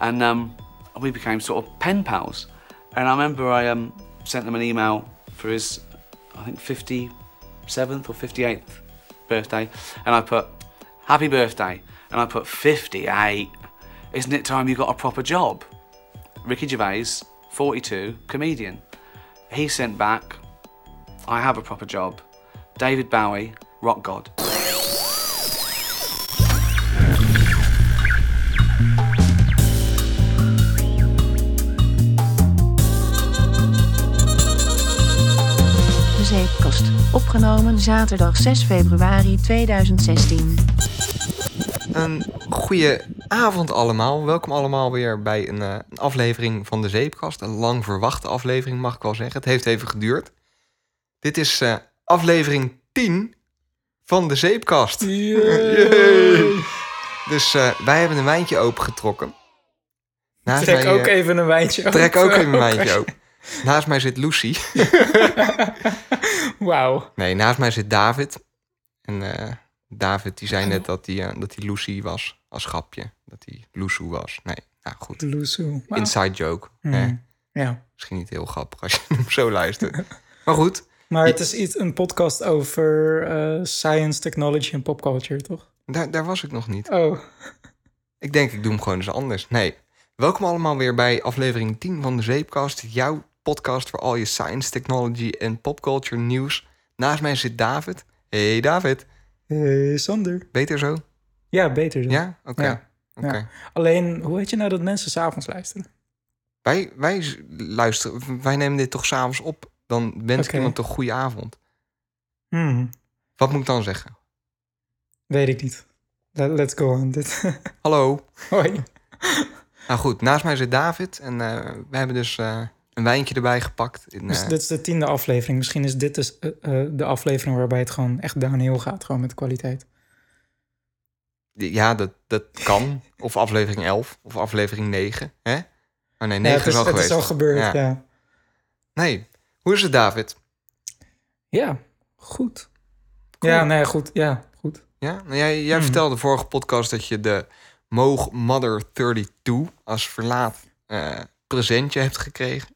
and um, we became sort of pen pals. And I remember I um, sent him an email for his, I think, 57th or 58th birthday, and I put, Happy birthday. And I put, 58? Isn't it time you got a proper job? Ricky Gervais, 42, comedian. He sent back, I have a proper job. David Bowie, rock god. Opgenomen zaterdag 6 februari 2016. Een goede avond allemaal. Welkom allemaal weer bij een, eh, een aflevering van de Zeepkast. Een lang verwachte aflevering, mag ik wel zeggen. Het heeft even geduurd. Dit is eh, aflevering 10 van de Zeepkast. Dus eh, wij hebben een wijntje opengetrokken. Naast Trek mij, ook even een wijntje open. Trek ook even een wijntje open. Naast mij zit Lucy. Wauw. Nee, naast mij zit David. En eh, David die zei net dat hij, eh, dat hij Lucy was. Als grapje. Dat hij Lucy was. Nee, nou goed. Loesoe. Wauw. Inside joke. Mm. hè? Ja. Misschien niet heel grappig als je hem zo luistert. Maar goed, Maar het is iets, een podcast over eh, science, technology en popculture, toch? daar, daar was ik nog niet. Oh, Ik denk, ik doe hem gewoon eens anders. Nee. Welkom allemaal weer bij aflevering 10 van de Zeepkast. Jouw podcast voor al je science, technology en popculture nieuws. Naast mij zit David. Hey David. hey, Sander. Beter zo? Ja, beter zo. Ja? Oké. Ja. Ja. Alleen, hoe weet je nou dat mensen s'avonds luisteren? Wij, wij luisteren, wij nemen dit toch s'avonds op. Dan wens ik iemand toch goede avond. Hmm, Wat moet ik dan zeggen? weet ik niet. Let- Let's go on dit. Hallo. Hoi. Nou goed, naast mij zit David. En eh, we hebben dus eh, een wijntje erbij gepakt. In, Dus eh, dit is de tiende aflevering. Misschien is dit dus, eh, eh, de aflevering waarbij het gewoon echt downhill gaat. Gewoon met de kwaliteit. Ja, dat, dat kan. Of aflevering 11 of aflevering 9. Hè? Oh nee, 9 ja, het, is, is al het geweest. is al gebeurd, Ja. ja. Nee. Hoe is het, David? Ja, goed. Cool. Ja, nee, goed. Ja, goed. Ja? Nou, jij jij Mhm. vertelde vorige podcast dat je de Moog Mother 32 als verlaat presentje hebt gekregen.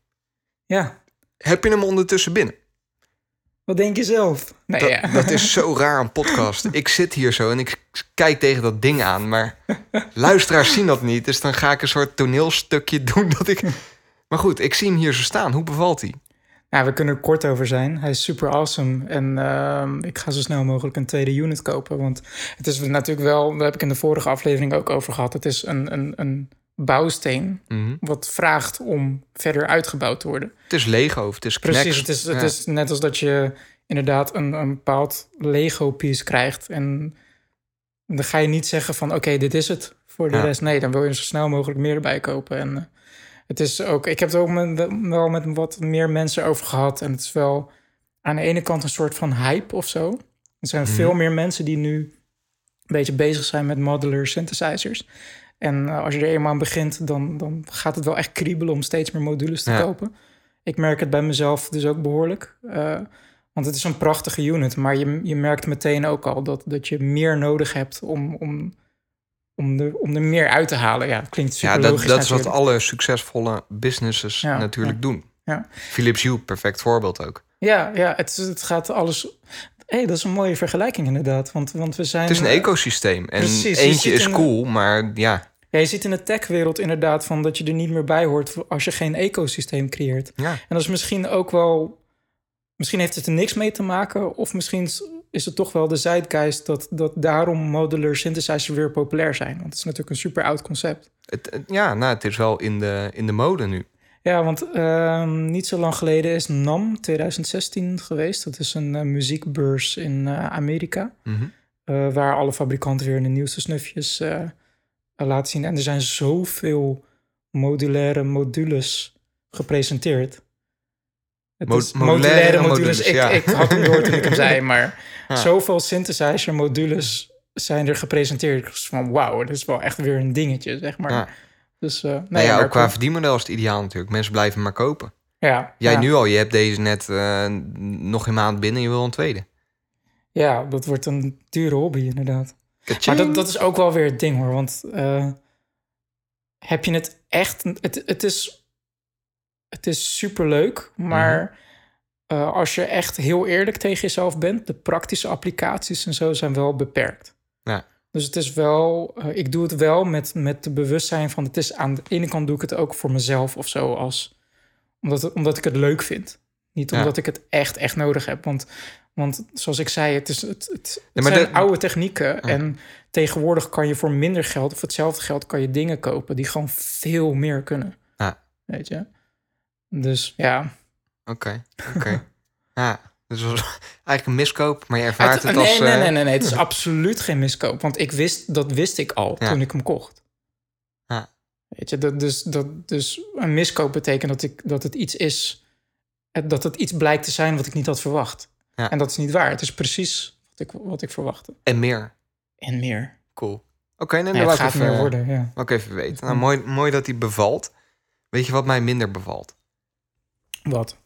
Ja, Heb je hem ondertussen binnen? wat denk je zelf? Nee, Dat, ja. dat is zo raar een podcast. Ik zit hier zo en ik kijk tegen dat ding aan, maar luisteraars zien dat niet. Dus dan ga ik een soort toneelstukje doen dat ik. Maar goed, ik zie hem hier zo staan. Hoe bevalt hij? Ja, we kunnen er kort over zijn. Hij is super awesome. En ehm, ik ga zo snel mogelijk een tweede unit kopen. Want het is natuurlijk wel, daar heb ik in de vorige aflevering ook over gehad. Het is een, een, een bouwsteen Mhm. wat vraagt om verder uitgebouwd te worden. Het is Lego of het is Precies, Knex. het is, het Ja. is net als dat je inderdaad een, een bepaald Lego-piece krijgt. En dan ga je niet zeggen van oké, dit is het voor de Ja. rest. Nee, dan wil je zo snel mogelijk meer erbij kopen. En eh, het is ook, ik heb het ook met, wel met wat meer mensen over gehad. En het is wel aan de ene kant een soort van hype of zo. Er zijn Mhm. veel meer mensen die nu een beetje bezig zijn met modular synthesizers. En eh, als je er eenmaal aan begint, dan, dan gaat het wel echt kriebelen om steeds meer modules te Ja. kopen. Ik merk het bij mezelf dus ook behoorlijk. Eh, want het is een prachtige unit, maar je, je merkt meteen ook al dat, dat je meer nodig hebt om, om, om, er, om er meer uit te halen. Ja, het klinkt super Ja, dat, logisch dat is wat alle succesvolle businesses Ja, natuurlijk ja. doen. Ja. Philips Hue, perfect voorbeeld ook. Ja, ja het, het gaat alles... hey, dat is een mooie vergelijking inderdaad. Want, want we zijn... Het is een eh, ecosysteem. En precies, eentje is cool, maar ja. Ja, je ziet in de techwereld inderdaad van dat je er niet meer bij hoort als je geen ecosysteem creëert. ja. En dat is misschien ook wel. Misschien heeft het er niks mee te maken, of misschien is het toch wel de zeitgeist dat, dat daarom modular synthesizers weer populair zijn. Want het is natuurlijk een super oud concept. Het- ja, nou, het is wel in de, in de mode nu. Ja, want ehm, niet zo lang geleden is NAM 2016 geweest. Dat is een eh, muziekbeurs in eh, Amerika. Mhm. eh, waar alle fabrikanten weer de nieuwste snufjes laten zien. En er zijn zoveel modulaire modules gepresenteerd. Het Mo- is modulaire modules, Ik, ja. ik had hem door toen ik hem zei, maar Ja. zoveel synthesizer modules zijn er gepresenteerd. Dus van wauw, dat is wel echt weer een dingetje, zeg maar. Ja. Dus, eh nee, Nou ja, ook qua verdienmodel is het ideaal natuurlijk. Mensen blijven maar kopen. Ja, Jij ja. nu al, je hebt deze net eh, nog een maand binnen, je wil een tweede. Ja, dat wordt een dure hobby inderdaad. Maar dat, dat is ook wel weer het ding hoor. Want eh, heb je het echt. Het, het is, het is superleuk, maar Mhm. als je echt heel eerlijk tegen jezelf bent, de praktische applicaties en zo zijn wel beperkt. Ja. Dus het is wel, eh, ik doe het wel met, met de bewustzijn van het is aan de ene kant doe ik het ook voor mezelf of zo, als, omdat, het, omdat ik het leuk vind. Niet Ja. omdat ik het echt, echt nodig heb. Want, want zoals ik zei, het, is, het, het, het Ja, zijn de- oude technieken. En tegenwoordig kan je voor minder geld of hetzelfde geld kan je dingen kopen die gewoon veel meer kunnen. Ja. Weet je? Dus ja. Oké, oké. ja, dus het was eigenlijk een miskoop, maar je ervaart het, Het- als... nee, nee, eh, nee, nee, nee, het is absoluut geen miskoop. Want ik wist, dat wist ik al Ja. toen ik hem kocht. Ja. Weet je, dat, dus, dat, dus een miskoop betekent dat, ik, dat het iets is... dat het iets blijkt te zijn wat ik niet had verwacht. Ja. En dat is niet waar. Het is precies wat ik, wat ik verwachtte. En meer. En meer. Cool. Oké, nee, Nee, dan het gaat even, meer worden, ja. ik even weten. Nou, mooi, mooi dat hij bevalt. Weet je wat mij minder bevalt? Wat?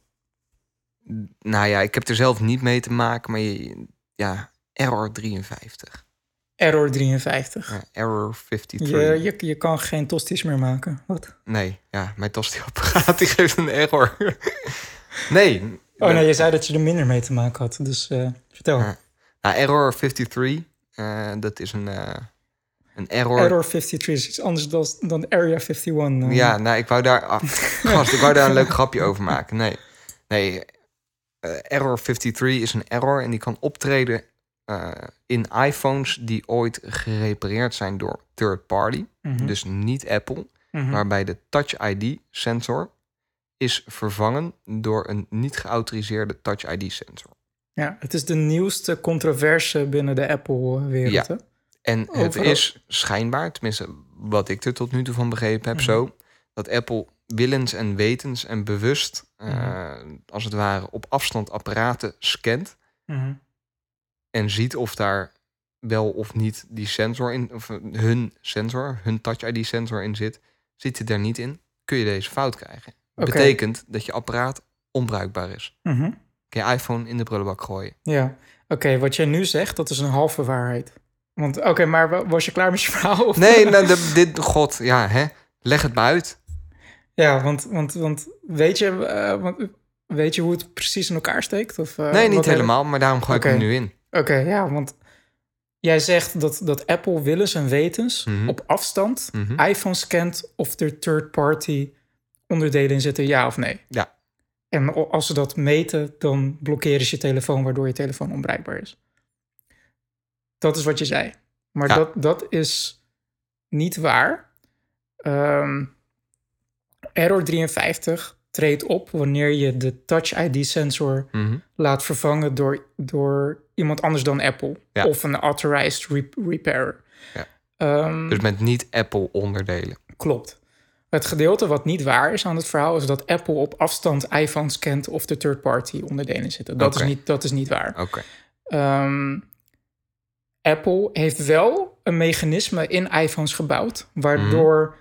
Nou ja, ik heb er zelf niet mee te maken, maar je, ja, Error 53. Error 53. Ja, error 53. Je, je, je kan geen tosties meer maken. Wat? Nee, ja, mijn tosti-apparaat die geeft een error. nee. Oh nee, je zei dat je er minder mee te maken had. Dus eh, vertel. Ja. Nou, error 53, eh, dat is een, eh, een error. Error 53 is iets anders dan, dan Area 51. eh. Ja, nou, ik wou daar... ah, gast, ik wou daar een leuk grapje over maken. Nee, nee. Eh, error 53 is een error en die kan optreden eh, in iPhones die ooit gerepareerd zijn door third party. Mhm. Dus niet Apple. Mhm. Waarbij de Touch ID sensor is vervangen door een niet geautoriseerde Touch ID sensor. Ja, het is de nieuwste controverse binnen de Apple-wereld. Ja. En het Overal. is schijnbaar, tenminste wat ik er tot nu toe van begrepen heb, Mhm. zo dat Apple willens en wetens en bewust, eh, Mhm. als het ware, op afstand apparaten scant Mhm. en ziet of daar wel of niet die sensor in, of eh, hun sensor, hun Touch ID sensor in zit. Zit hij daar niet in, kun je deze fout krijgen. Oké. Betekent dat je apparaat onbruikbaar is. Mhm. Kun je iPhone in de prullenbak gooien. Ja, oké, wat jij nu zegt, dat is een halve waarheid. Want, oké, maar wa- was je klaar met je verhaal? Of? Nee, nou, dit, god, ja, hè? Leg het maar uit. Ja, want, want, want weet, je, want, weet je hoe het precies in elkaar steekt? Of, eh, nee, niet helemaal, maar daarom gooi ik hem nu in. Oké, ja, want jij zegt dat, dat Apple willens en wetens Mhm. op afstand Mhm. iPhone scant of er third-party onderdelen in zitten, ja of nee. Ja. En als ze dat meten, dan blokkeren ze je telefoon, waardoor je telefoon onbereikbaar is. Dat is wat je zei. Maar Ja. dat, dat is niet waar. Ehm, Error 53 treedt op wanneer je de Touch ID-sensor Mhm. laat vervangen door, door iemand anders dan Apple. Ja. Of een authorized re- repairer. Ja. Ehm, Dus met niet Apple onderdelen. Klopt. Het gedeelte wat niet waar is aan het verhaal is dat Apple op afstand iPhones kent of de third-party onderdelen zitten. Dat, is niet, dat is niet waar. Oké. Ehm, Apple heeft wel een mechanisme in iPhones gebouwd, waardoor Mhm.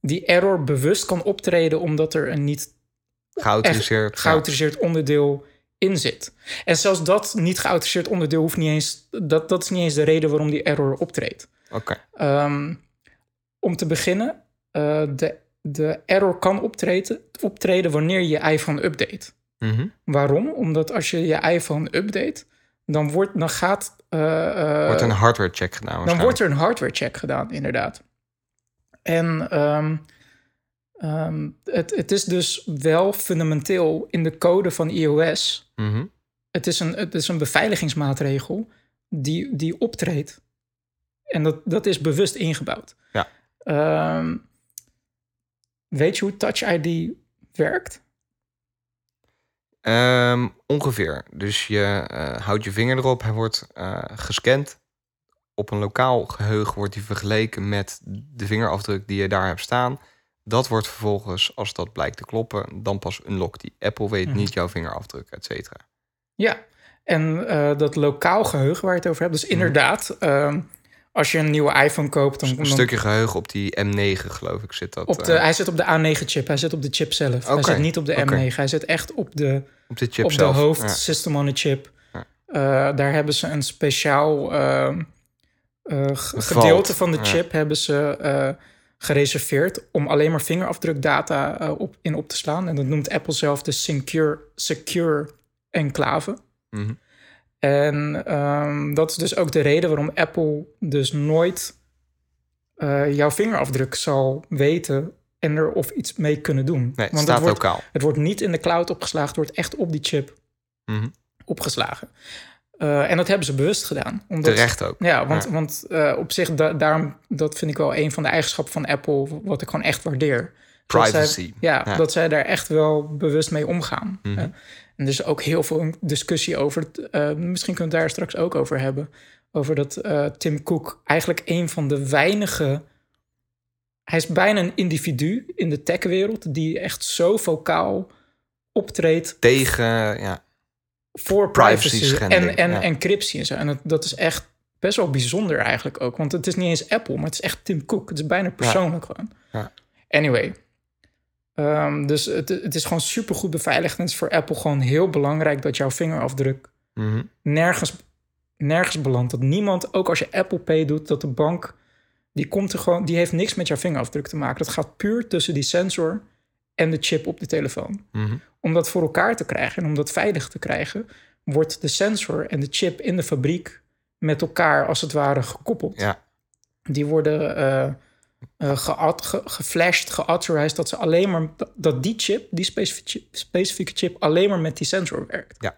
Die error bewust kan optreden omdat er een niet Geautoriseerd. onderdeel in zit. En zelfs dat niet geautoriseerd onderdeel hoeft niet eens, dat, dat is niet eens de reden waarom die error optreedt. Oké. Ehm, om te beginnen, eh, de, de error kan optreden, optreden wanneer je je iPhone update. Mhm. Waarom? Omdat als je je iPhone update, dan, wordt, dan gaat. eh, Wordt een hardware check gedaan dan wordt er een hardware check gedaan, inderdaad. En ehm, ehm, het, het is dus wel fundamenteel in de code van iOS. Mhm. Het is een, het is een beveiligingsmaatregel die, die optreedt. En dat, dat is bewust ingebouwd. Ja. Ehm, weet je hoe Touch ID werkt? Ongeveer. Dus je eh, houdt je vinger erop, hij wordt eh, gescand. Op een lokaal geheugen wordt die vergeleken met de vingerafdruk die je daar hebt staan. Dat wordt vervolgens, als dat blijkt te kloppen, dan pas unlock die. Apple weet Mhm. niet jouw vingerafdruk, et cetera. Ja, en eh, dat lokaal geheugen waar je het over hebt. Dus Mhm. inderdaad, ehm, als je een nieuwe iPhone koopt... Dan, Een dan stukje geheugen op die M9, geloof ik, zit dat. op de, eh, hij zit op de A9-chip, hij zit op de chip zelf. Hij zit niet op de oké. M9, hij zit echt op de, op de chip op zelf. de hoofd, Ja. system on a chip. Ja. Eh, daar hebben ze een speciaal gedeelte valt, van de ja. chip hebben ze eh, gereserveerd om alleen maar vingerafdrukdata eh, op, in op te slaan. En dat noemt Apple zelf de Secure, secure Enclave. Mhm. En ehm, dat is dus ook de reden waarom Apple dus nooit eh, jouw vingerafdruk zal weten en er of iets mee kunnen doen. Nee, het Want staat het wordt, lokaal. het wordt niet in de cloud opgeslagen, het wordt echt op die chip Mhm. opgeslagen. Eh, en dat hebben ze bewust gedaan. Omdat, Terecht ook. Ja, want, Ja. want eh, op zich, da- daarom, dat vind ik wel een van de eigenschappen van Apple, wat ik gewoon echt waardeer. Dat zij- Privacy. ja, Ja. dat zij daar echt wel bewust mee omgaan. Mhm. hè. En er is ook heel veel discussie over. eh, misschien kunnen we het daar straks ook over hebben. Over dat eh, Tim Cook eigenlijk een van de weinige. Hij is bijna een individu in de techwereld die echt zo vocaal optreedt Tegen, ja, voor Privacy en, en ja. encryptie en zo. En dat, dat is echt best wel bijzonder eigenlijk ook. Want het is niet eens Apple, maar het is echt Tim Cook. Het is bijna persoonlijk gewoon. Ja. Anyway. Ehm, dus het, het is gewoon supergoed beveiligd. En het is voor Apple gewoon heel belangrijk dat jouw vingerafdruk mhm. nergens, nergens belandt. Dat niemand, ook als je Apple Pay doet, dat de bank... Die, komt er gewoon, die heeft niks met jouw vingerafdruk te maken. Dat gaat puur tussen die sensor en de chip op de telefoon Mhm. Om dat voor elkaar te krijgen en om dat veilig te krijgen, wordt de sensor en de chip in de fabriek met elkaar als het ware gekoppeld. Ja. Die worden gead- ge- geflashed, geauthorized, dat ze alleen maar dat die chip, die specifieke chip, specifieke chip, alleen maar met die sensor werkt. Ja.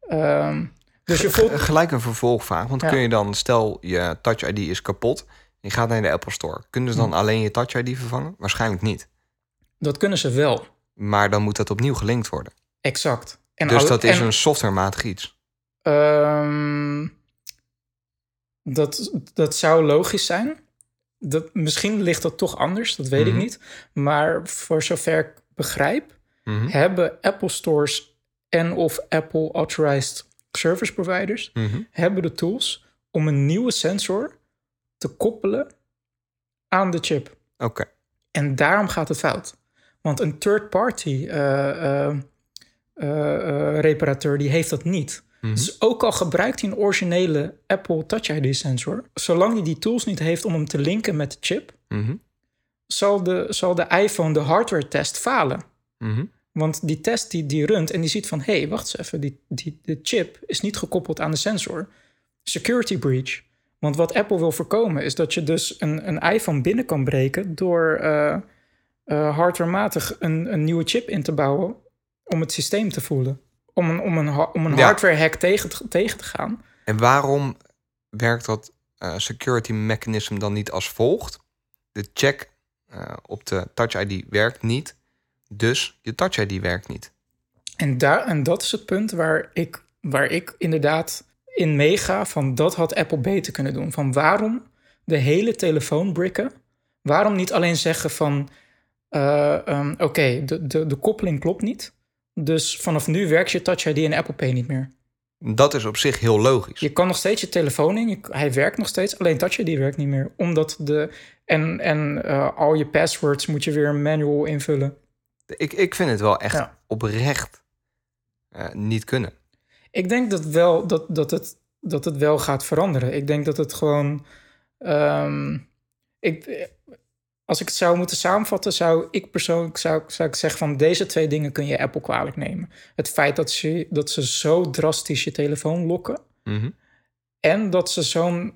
Ehm, dus je voelt. Gelijk een vervolgvraag. Want Ja. kun je dan, stel je Touch ID is kapot. Je gaat naar de Apple Store. Kunnen ze dan Hm. alleen je Touch ID vervangen? Waarschijnlijk niet. Dat kunnen ze wel. Maar dan moet dat opnieuw gelinkt worden. Exact. En dus dat is en- een softwarematig iets. Ehm, dat, dat zou logisch zijn. Dat, misschien ligt dat toch anders, dat weet Mhm. ik niet. Maar voor zover ik begrijp, Mhm. hebben Apple stores en of Apple authorized service providers Mhm. hebben de tools om een nieuwe sensor te koppelen aan de chip. Oké. En daarom gaat het fout. Want een third-party eh, eh, eh, reparateur die heeft dat niet. Mhm. Dus ook al gebruikt hij een originele Apple Touch ID sensor, zolang hij die tools niet heeft om hem te linken met de chip, Mhm. zal de, zal de iPhone de hardware test falen. Mhm. Want die test die, die runt en die ziet van... hé, hey, wacht eens even, die, die, de chip is niet gekoppeld aan de sensor. Security breach. Want wat Apple wil voorkomen is dat je dus een, een iPhone binnen kan breken... door eh, hardwarematig een, een nieuwe chip in te bouwen om het systeem te voelen. Om een, om een, om een Ja. hardware hack tegen, te- tegen te gaan. En waarom werkt dat eh, security mechanism dan niet als volgt? De check eh, op de Touch ID werkt niet. Dus je Touch ID werkt niet. En, daar, en dat is het punt waar ik, waar ik inderdaad in meega van dat had Apple beter kunnen doen. Van waarom de hele telefoon bricken? Waarom niet alleen zeggen van eh, ehm, oké, de, de, de koppeling klopt niet. Dus vanaf nu werkt je Touch ID en Apple Pay niet meer. Dat is op zich heel logisch. Je kan nog steeds je telefoon in, je- hij werkt nog steeds, alleen Touch ID werkt niet meer. Omdat de, en, en eh, al je passwords moet je weer manual invullen. Ik, ik vind het wel echt Ja. oprecht eh, niet kunnen. Ik denk dat, wel, dat, dat, het, dat het wel gaat veranderen. Ik denk dat het gewoon. ehm, ik, als ik het zou moeten samenvatten, zou ik persoonlijk zou, zou ik zeggen van deze twee dingen kun je Apple kwalijk nemen. Het feit dat ze, dat ze zo drastisch je telefoon lokken. Mhm. En dat ze zo'n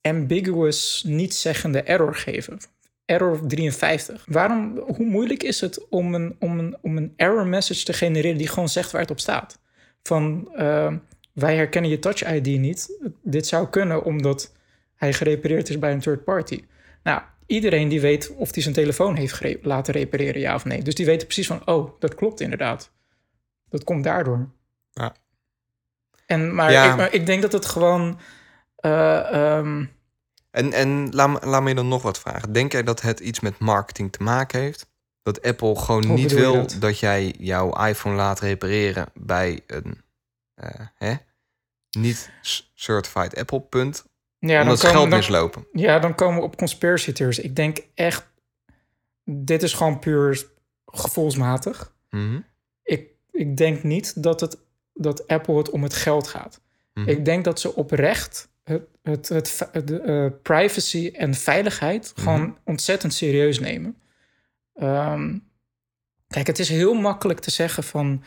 ambiguous, niet-zeggende error geven. Error 53. Waarom, hoe moeilijk is het om een, om, een, om een error message te genereren die gewoon zegt waar het op staat? Van eh, wij herkennen je Touch ID niet. Dit zou kunnen omdat hij gerepareerd is bij een third party. Nou, iedereen die weet of hij zijn telefoon heeft laten repareren, ja of nee. Dus die weten precies van, oh, dat klopt inderdaad. Dat komt daardoor. Ja. En, maar, Ja. ik, maar ik denk dat het gewoon... eh, ehm, En, en laat, me- laat me je dan nog wat vragen. Denk jij dat het iets met marketing te maken heeft? Dat Apple gewoon Hoe niet wil dat? dat? jij jouw iPhone laat repareren bij een eh, hè? niet certified Apple punt? Ja, omdat ze komen- geld dan- mislopen. Ja, dan komen we op conspiracy theories. Ik denk echt, dit is gewoon puur gevoelsmatig. Mhm. Ik, ik denk niet dat, het, dat Apple het om het geld gaat. Mhm. Ik denk dat ze oprecht het, het, het, fi- de, eh, privacy en veiligheid Mhm. gewoon ontzettend serieus nemen. Ehm, kijk, het is heel makkelijk te zeggen van...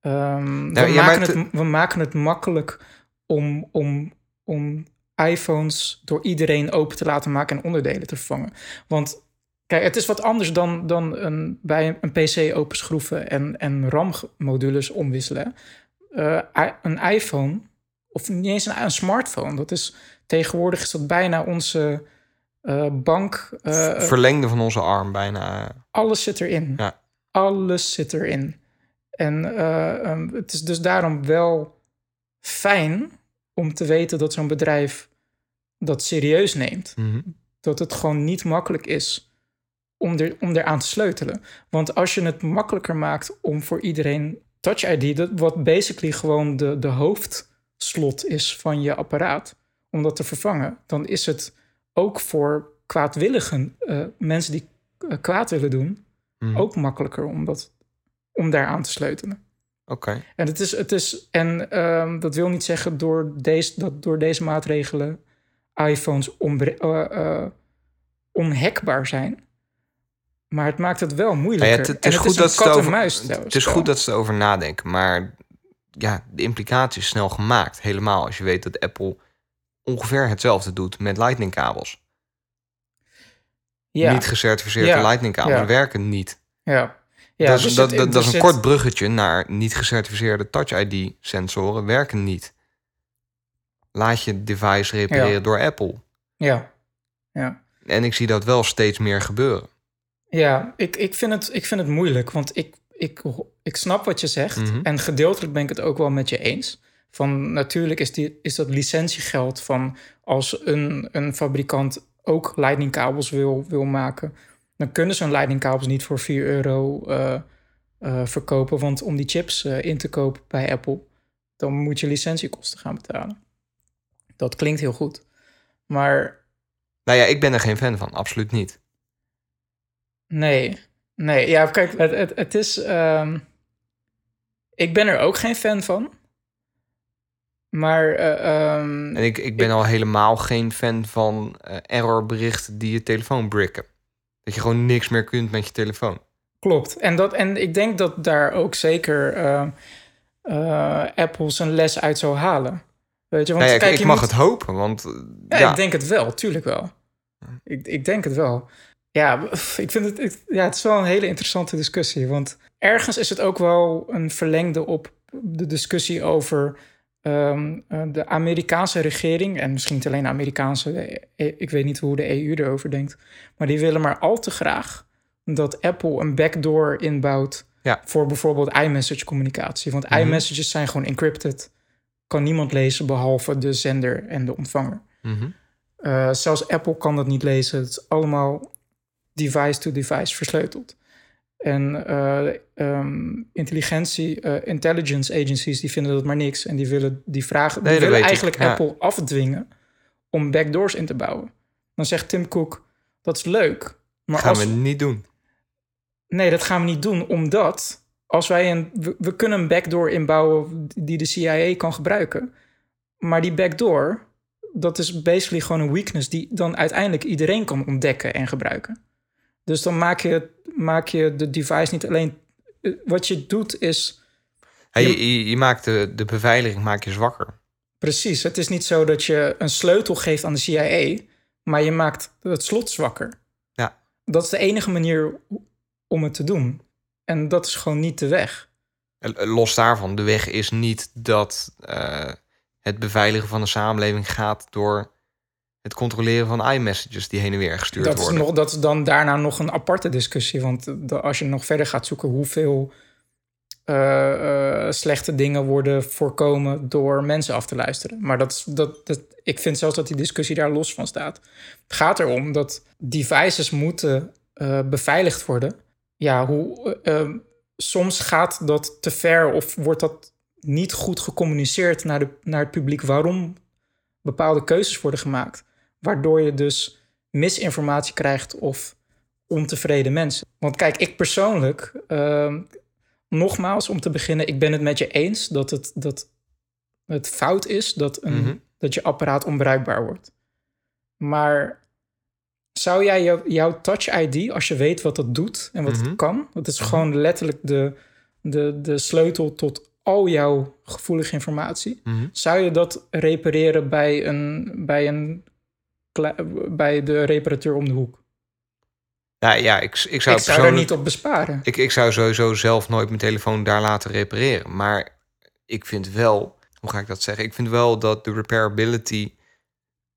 ehm, Nou, we, maken het, we maken het makkelijk om, om, om iPhones door iedereen open te laten maken en onderdelen te vervangen. Want kijk, het is wat anders dan, dan een, bij een PC openschroeven en, en RAM-modules omwisselen. Eh, een iPhone, of niet eens een, een smartphone, dat is tegenwoordig is dat bijna onze eh, bank. eh, Verlengde van onze arm bijna. alles zit erin. Ja. Alles zit erin. En eh, ehm, het is dus daarom wel fijn om te weten dat zo'n bedrijf dat serieus neemt. Mhm. Dat het gewoon niet makkelijk is om, er, om eraan te sleutelen. Want als je het makkelijker maakt om voor iedereen Touch ID, dat wat basically gewoon de, de hoofdslot is van je apparaat, om dat te vervangen, dan is het ook voor kwaadwilligen eh, mensen die eh, kwaad willen doen, Mhm. ook makkelijker om, dat, om daaraan te sleutelen. Oké. En, het is, het is, en ehm, dat wil niet zeggen door deze, dat door deze maatregelen iPhones onbre- eh, eh, onhackbaar zijn. Maar het maakt het wel Nou moeilijker. ja, het, het En is goed een dat over, het is goed dat ze erover nadenken, maar ja, de implicatie is snel gemaakt. Helemaal als je weet dat Apple ongeveer hetzelfde doet met Lightning-kabels. ja, Niet gecertificeerde Ja. Lightning-kabels Ja. werken niet. ja. Ja, dat is, dus dat, dat, dat is een kort bruggetje naar niet gecertificeerde Touch ID-sensoren werken niet. Laat je device repareren Ja. door Apple. Ja, ja. En ik zie dat wel steeds meer gebeuren. Ja, ik, ik, vind het, ik vind het moeilijk, want ik, ik, ik snap wat je zegt. Mhm. En gedeeltelijk ben ik het ook wel met je eens. Van natuurlijk is, die, is dat licentiegeld van als een, een fabrikant ook lightningkabels wil, wil maken, dan kunnen ze hun lightningkabels niet voor 4 euro eh, eh, verkopen. Want om die chips eh, in te kopen bij Apple, dan moet je licentiekosten gaan betalen. Dat klinkt heel goed. Maar Nou ja, ik ben er geen fan van, absoluut niet. Nee, nee. Ja, kijk, het, het, het is. ehm, ik ben er ook geen fan van. Maar. eh, ehm, En ik, ik ben al helemaal geen fan van errorberichten die je telefoon bricken. Dat je gewoon niks meer kunt met je telefoon. klopt. En, dat, en ik denk dat daar ook zeker eh, eh, Apple zijn les uit zou halen. Weet je, want nou ja, ik- kijk, ik je mag moet- het hopen, want Ja, ja, ik denk het wel, tuurlijk wel. Ik, ik denk het wel. Ja, ik vind het, ik- ja, het is wel een hele interessante discussie. Want ergens is het ook wel een verlengde op de discussie over ehm, eh, de Amerikaanse regering. En misschien niet alleen de Amerikaanse, de E- ik weet niet hoe de EU erover denkt. Maar die willen maar al te graag dat Apple een backdoor inbouwt Ja. voor bijvoorbeeld iMessage communicatie. Want Mhm. iMessages zijn gewoon encrypted. Kan niemand lezen behalve de zender en de ontvanger. Mhm. Uh, zelfs Apple kan dat niet lezen. Het is allemaal device-to-device versleuteld. En uh, um, intelligentie, uh, intelligence agencies, die vinden dat maar niks. En die willen die vragen, die Nee, dat willen eigenlijk ja. Apple afdwingen om backdoors in te bouwen. Dan zegt Tim Cook, dat is leuk. Maar gaan als, we niet doen. Nee, dat gaan we niet doen, omdat als wij een, we, we kunnen een backdoor inbouwen die de CIA kan gebruiken. Maar die backdoor, dat is basically gewoon een weakness die dan uiteindelijk iedereen kan ontdekken en gebruiken. Dus dan maak je, maak je de device niet alleen. eh, Wat je doet is. Hey, je, je, je maakt de, de beveiliging maak je zwakker. Precies. Het is niet zo dat je een sleutel geeft aan de CIA, maar je maakt het slot zwakker. Ja. Dat is de enige manier om het te doen. En dat is gewoon niet de weg. Los daarvan, de weg is niet dat uh, het beveiligen van de samenleving gaat door het controleren van iMessages die heen en weer gestuurd dat worden. Is nog, dat is dan daarna nog een aparte discussie. Want de, als je nog verder gaat zoeken hoeveel uh, uh, slechte dingen worden voorkomen door mensen af te luisteren. Maar dat, dat, dat, ik vind zelfs dat die discussie daar los van staat. Het gaat erom dat devices moeten uh, beveiligd worden. Ja, hoe, soms gaat dat te ver of wordt dat niet goed gecommuniceerd naar, de, naar het publiek waarom bepaalde keuzes worden gemaakt. Waardoor je dus misinformatie krijgt of ontevreden mensen. Want kijk, ik persoonlijk, uh, nogmaals om te beginnen, ik ben het met je eens dat het, dat het fout is dat, een, Mhm. dat je apparaat onbruikbaar wordt. Maar zou jij jou- jouw Touch ID, als je weet wat dat doet en wat Mhm. het kan, dat is gewoon letterlijk de, de, de sleutel tot al jouw gevoelige informatie, Mhm. zou je dat repareren bij, een, bij, een, bij de reparateur om de hoek? Nou ja, ik, ik zou, ik zou er niet op besparen. Ik, ik zou sowieso zelf nooit mijn telefoon daar laten repareren. Maar ik vind wel, hoe ga ik dat zeggen? Ik vind wel dat de repairability,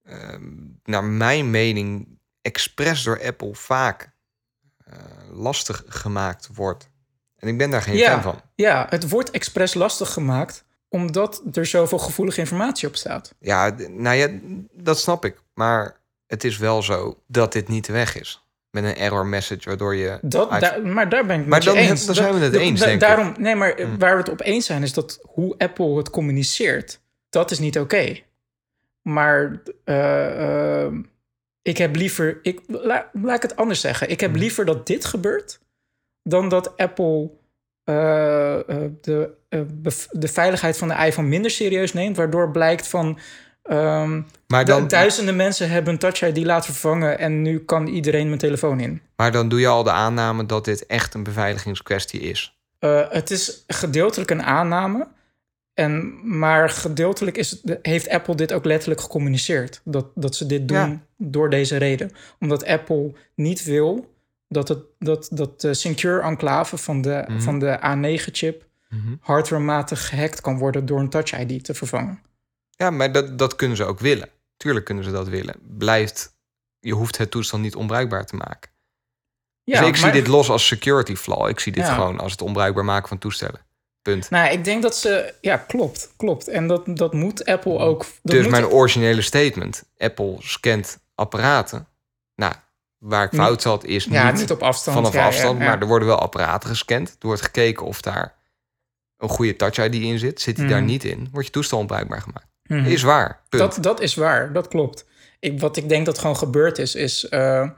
ehm, naar mijn mening, expres door Apple vaak eh, lastig gemaakt wordt. En ik ben daar geen Ja. fan van. Ja, het wordt expres lastig gemaakt omdat er zoveel gevoelige informatie op staat. Ja, nou ja, dat snap ik. Maar het is wel zo dat dit niet de weg is. Met een error message, waardoor je... Dat, uit- maar daar ben ik Maar dan- eens. dan zijn we het eens, da- denk ik. daarom, Nee, maar eh, Mm. waar we het op eens zijn is dat hoe Apple het communiceert, dat is niet oké. Maar eh, eh, ik heb liever... Ik, la- laat ik het anders zeggen. Ik heb Mm. liever dat dit gebeurt... dan dat Apple de, eh, bev- de veiligheid van de iPhone minder serieus neemt... waardoor blijkt van... ehm, maar, dan, duizenden mensen hebben een Touch ID laten vervangen... en nu kan iedereen mijn telefoon in. maar dan doe je al de aanname dat dit echt een beveiligingskwestie is. Eh, het is gedeeltelijk een aanname. En, maar gedeeltelijk is het, heeft Apple dit ook letterlijk gecommuniceerd. Dat, dat ze dit doen Ja. door deze reden. Omdat Apple niet wil dat, het, dat, dat de secure enclave van de, Mhm. van de A9-chip... Mhm. hardwarematig gehackt kan worden door een Touch ID te vervangen. Ja, maar dat, dat kunnen ze ook willen. Tuurlijk kunnen ze dat willen. Blijft, je hoeft het toestel niet onbruikbaar te maken. Ja, dus ik zie maar- dit los als security flaw. Ik zie dit Ja. gewoon als het onbruikbaar maken van toestellen. Punt. Nou, ik denk dat ze... Ja, klopt, klopt. En dat, dat moet Apple ook... Dat dus moet mijn originele statement. Apple scant apparaten. Nou, waar ik fout zat is ja, niet, niet op afstand. vanaf Ja, afstand. ja. Maar er worden wel apparaten gescand. Er wordt gekeken of daar een goede touch ID in zit. Zit die Mhm. daar niet in, wordt je toestel onbruikbaar gemaakt. Mhm. Is waar. Punt. Dat, dat is waar, dat klopt. Ik, wat ik denk dat gewoon gebeurd is, is eh,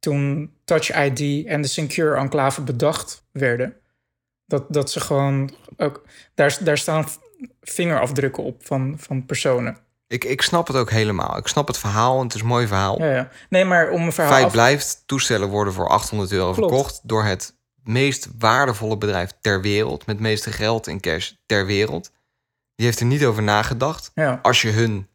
toen Touch ID en de Secure Enclave bedacht werden, dat, dat ze gewoon ook. Daar, daar staan vingerafdrukken op van, van personen. Ik, ik snap het ook helemaal. Ik snap het verhaal en het is een mooi verhaal. Ja, ja. Nee, maar om een verhaal. Feit af- blijft, toestellen worden voor 800 euro Klopt. verkocht door het meest waardevolle bedrijf ter wereld, met het meeste geld in cash ter wereld. Die heeft er niet over nagedacht. Ja, Als je hun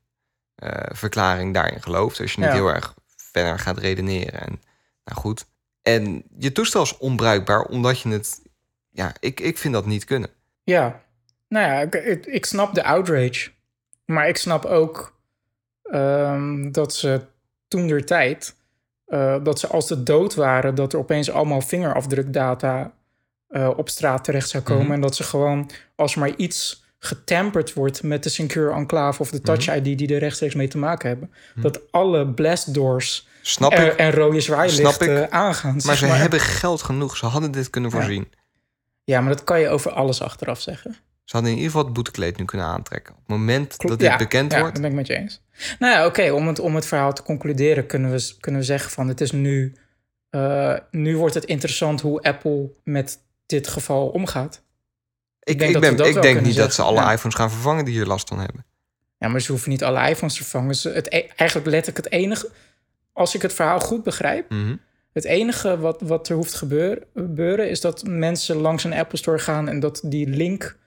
eh, verklaring daarin gelooft, als je niet heel erg verder gaat redeneren. En, nou goed. En je toestel is onbruikbaar omdat je het. Ja, ik, ik vind dat niet kunnen. ja. Nou ja, ik, ik snap de outrage. Maar ik snap ook ehm, dat ze toen der tijd, eh, dat ze als ze dood waren, dat er opeens allemaal vingerafdrukdata eh, op straat terecht zou komen. Mhm. En dat ze gewoon, als er maar iets getemperd wordt met de Secure Enclave of de Touch Mhm. ID die er rechtstreeks mee te maken hebben, dat alle blast doors Snap en, ik. en rode zwaailichten aangaan. Maar ze hebben geld genoeg. Ze hadden dit kunnen Ja. voorzien. Ja, maar dat kan je over alles achteraf zeggen. Ze hadden in ieder geval het boetekleed nu kunnen aantrekken. Op het moment Klopt, dat dit ja, bekend ja, wordt. dat ben ik met je eens. Nou ja, oké, om, het, om het verhaal te concluderen kunnen we, kunnen we zeggen van het is nu... eh, nu wordt het interessant hoe Apple met dit geval omgaat. Ik, denk ik, dat ben, ik denk niet dat ze alle ja. iPhones gaan vervangen die hier last van hebben. Ja, maar ze hoeven niet alle iPhones te vervangen. Het, e- eigenlijk letterlijk het enige... Als ik het verhaal goed begrijp... Mhm. Het enige wat, wat er hoeft te gebeuren, gebeuren... is dat mensen langs een Apple Store gaan... en dat die link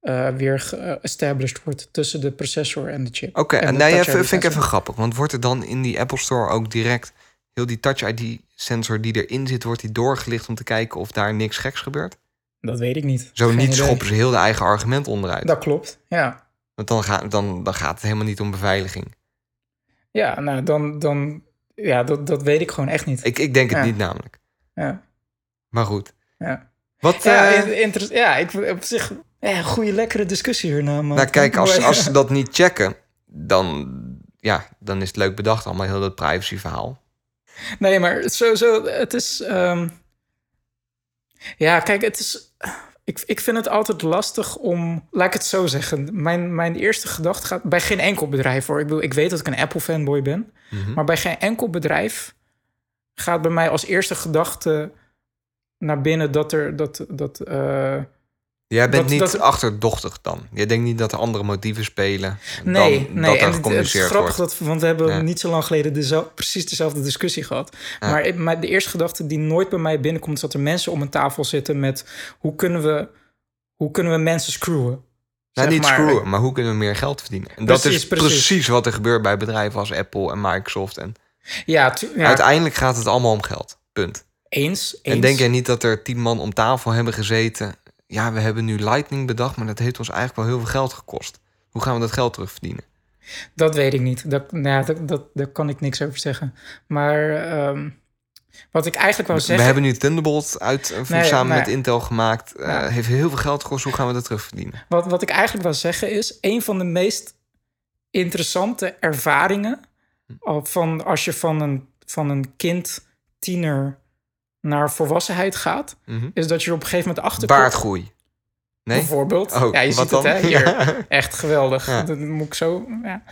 eh, weer ge-established wordt... tussen de processor en de chip. Oké, En even, ID vind ik even grappig. Want wordt er dan in die Apple Store ook direct heel die Touch ID sensor die erin zit, wordt die doorgelicht om te kijken of daar niks geks gebeurt? Dat weet ik niet. Zo Geen niet idee. schoppen ze heel de eigen argument onderuit. Dat klopt, ja. Want dan, gaat dan, dan gaat het helemaal niet om beveiliging. Ja, nou, dan... dan ja, dat, dat weet ik gewoon echt niet. Ik, ik denk het Ja. niet namelijk. Ja, Maar goed. ja. Wat, Ja, eh, inter- ja ik op zich... Ja, goede, lekkere discussie hierna, man. nou kijk, als, als ze dat niet checken, dan, ja, dan is het leuk bedacht allemaal, heel dat privacyverhaal. Nee, maar sowieso, het is... ehm, Ja, kijk, het is... Ik, ik vind het altijd lastig om... Laat ik het zo zeggen. Mijn, mijn eerste gedachte gaat... Bij geen enkel bedrijf, hoor. Ik, bedoel, ik weet dat ik een Apple-fanboy ben. Mhm. Maar bij geen enkel bedrijf gaat bij mij als eerste gedachte naar binnen dat er dat, dat, eh, Jij bent Dat- niet dat- achterdochtig dan. Jij denkt niet dat er andere motieven spelen Nee, dan nee. dat er en het, het is grappig, wordt. dat, want we hebben Ja. niet zo lang geleden precies dezelfde discussie gehad. Ja. Maar, maar de eerste gedachte die nooit bij mij binnenkomt... is dat er mensen om een tafel zitten met... hoe kunnen we, hoe kunnen we mensen screwen? Nou, niet maar. screwen, maar hoe kunnen we meer geld verdienen? En dat is precies. precies. wat er gebeurt bij bedrijven als Apple en Microsoft. En Ja, ja uiteindelijk gaat het allemaal om geld. Punt. eens, eens. En denk jij niet dat er tien man om tafel hebben gezeten? Ja, we hebben nu Lightning bedacht, maar dat heeft ons eigenlijk wel heel veel geld gekost. Hoe gaan we dat geld terugverdienen? Dat weet ik niet. Dat, nou ja, dat, dat, daar kan ik niks over zeggen. Maar ehm, wat ik eigenlijk wou We zeggen... hebben nu Thunderbolt uit, eh, Nee, samen nee. met Intel gemaakt. Eh. Heeft heel veel geld gekost. Hoe gaan we dat terugverdienen? Wat, wat ik eigenlijk wil zeggen is... een van de meest interessante ervaringen... al van als je van een, van een kind, tiener... naar volwassenheid gaat... Mhm. is dat je er op een gegeven moment achter. Baardgroei. Nee? Bijvoorbeeld. Oh, ja, je ziet dan? het, hè? Hier. Ja. Echt geweldig. Ja. Dat moet ik zo... Ja.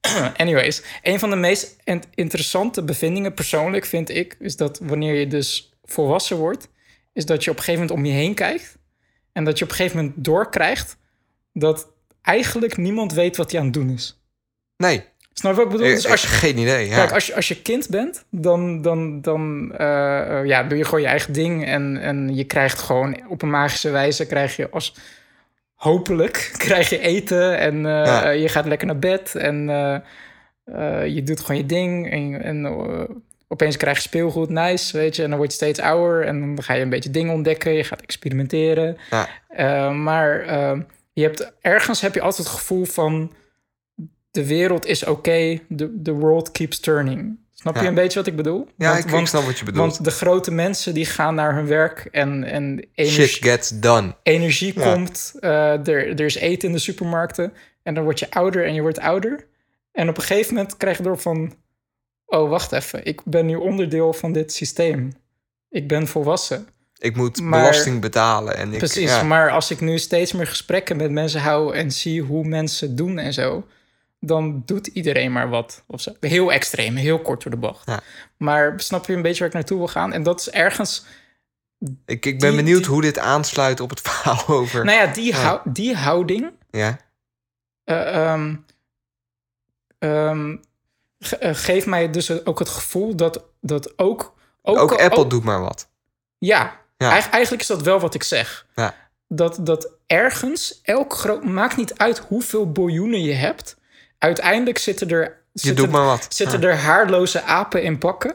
Anyways, een van de meest in- interessante bevindingen persoonlijk vind ik... is dat wanneer je dus volwassen wordt... is dat je op een gegeven moment om je heen kijkt... en dat je op een gegeven moment doorkrijgt... dat eigenlijk niemand weet wat hij aan het doen is. Nee, Snap je wat ik bedoel? Dus als je, geen idee. Ja. Kijk, als je, als je kind bent, dan, dan, dan eh, eh, ja, doe je gewoon je eigen ding. En, en je krijgt gewoon op een magische wijze, krijg je als hopelijk, krijg je eten. En eh, Ja. je gaat lekker naar bed. En je doet gewoon je ding. En, en opeens krijg je speelgoed, nice, weet je. En dan word je steeds ouder. En dan ga je een beetje dingen ontdekken. Je gaat experimenteren. Ja. Maar je hebt, ergens heb je altijd het gevoel van... de wereld is oké, the, the world keeps turning. Snap je een beetje wat ik bedoel? Ja, want, ik, want, snap wat je bedoelt. want de grote mensen die gaan naar hun werk en, en energie, Shit gets done. energie Ja. komt. eh, er, er is eten in de supermarkten. En dan word je ouder en je wordt ouder. En op een gegeven moment krijg je door van... Oh, wacht even. Ik ben nu onderdeel van dit systeem. Ik ben volwassen. Ik moet Maar- belasting betalen. En ik, Precies, ja. maar als ik nu steeds meer gesprekken met mensen hou en zie hoe mensen doen en zo, dan doet iedereen maar wat. Of zo. Heel extreem, heel kort door de bocht. Ja. Maar snap je een beetje waar ik naartoe wil gaan? En dat is ergens, Ik, ik ben die- benieuwd die- hoe dit aansluit op het verhaal over... nou ja, die, Ja. hou- die houding Ja, eh, ehm, ehm, ge- eh, geeft mij dus ook het gevoel dat, dat ook... Ook, ook Apple ook- doet maar wat. Ja, Ja. Eig- eigenlijk is dat wel wat ik zeg. Ja. Dat, dat ergens, elk groot... Maakt niet uit hoeveel biljoenen je hebt. Uiteindelijk zitten er... Zitten, ja. er haarloze apen in pakken.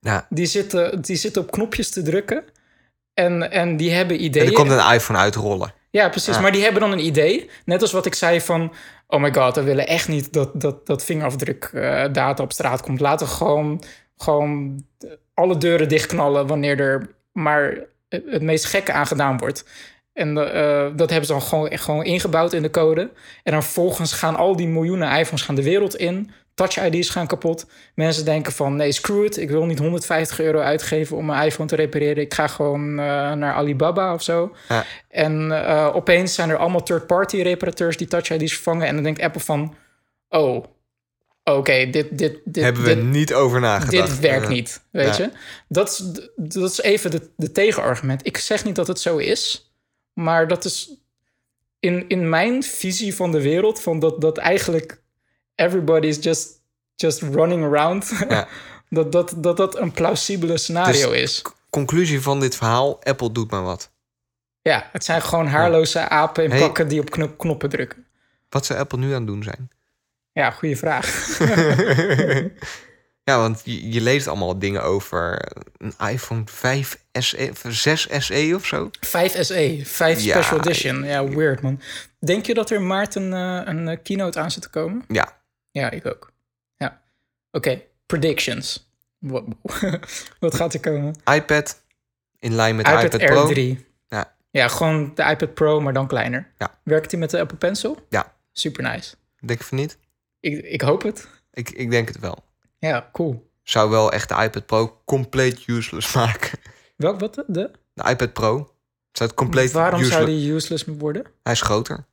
Ja. Die zitten, die zitten op knopjes te drukken. En, en die hebben En ideeën. er komt een iPhone uitrollen. Ja, precies. Ja. Maar die hebben dan een idee. Net als wat ik zei van... Oh my god, we willen echt niet dat, dat, dat vingerafdrukdata op straat komt. Laten we gewoon, gewoon alle deuren dichtknallen... wanneer er maar het het meest gekke aan gedaan wordt. En eh, dat hebben ze dan gewoon, gewoon ingebouwd in de code. En dan vervolgens gaan al die miljoenen iPhones gaan de wereld in. Touch ID's gaan kapot. Mensen denken van nee, screw it. Ik wil niet 150 euro uitgeven om mijn iPhone te repareren. Ik ga gewoon eh, naar Alibaba of zo. Ja. En eh, opeens zijn er allemaal third-party reparateurs die Touch ID's vervangen. En dan denkt Apple van, oh, oké, dit, dit, dit, Hebben we niet over nagedacht. dit werkt niet, weet Ja. je. Dat is, dat is even de, de tegenargument. Ik zeg niet dat het zo is, maar dat is in, in mijn visie van de wereld... van dat, dat eigenlijk everybody is just, just running around... Ja. dat, dat, dat dat een plausibele scenario Dus- is. Conclusie van dit verhaal, Apple doet maar wat. Ja, het zijn gewoon haarloze apen in Hey. pakken die op knop, knoppen drukken. Wat zou Apple nu aan het doen zijn? Ja, goede vraag. ja, want je, je leest allemaal dingen over een iPhone 5 SE, of 6 SE of zo. 5 SE, 5 Ja, Special Edition. Ja, weird man. Denk je dat er maart een, eh, een eh, keynote aan zit te komen? Ja, Ja, ik ook. Ja. Oké, predictions. Wat, wat gaat er komen? iPad in lijn met iPad, iPad, Air Pro. 3. Ja. Ja, gewoon de iPad Pro, maar dan kleiner. Ja. Werkt hij met de Apple Pencil? Ja. Super nice. Denk je van niet? Ik, ik hoop het. Ik, ik denk het wel. Ja, cool. Zou wel echt de iPad Pro compleet useless maken. Welk, wat? De? De iPad Pro zou het compleet Waarom useless... zou die useless worden? Hij is groter.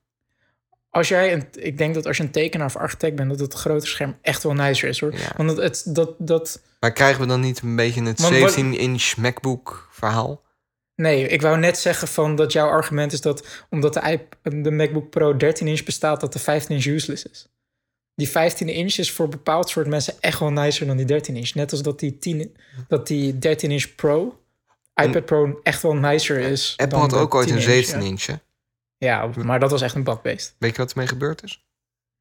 Als jij een, ik denk dat als je een tekenaar of architect bent, dat het grote scherm echt wel nicer is hoor. Ja. Want het, het, dat, dat, Maar krijgen we dan niet een beetje het Want wat- 17-inch MacBook verhaal? Nee, ik wou net zeggen van dat jouw argument is dat omdat de, de MacBook Pro 13 inch bestaat, dat de 15 inch useless is. Die 15 inch is voor bepaald soort mensen echt wel nicer dan die 13 inch. Net als dat die, 10, dat die 13 inch Pro, iPad Pro, echt wel nicer is. Apple dan had ook ooit 10 een inch, 17 ja. inch. hè? Ja, maar dat was echt een bakbeest. Weet je wat ermee gebeurd is?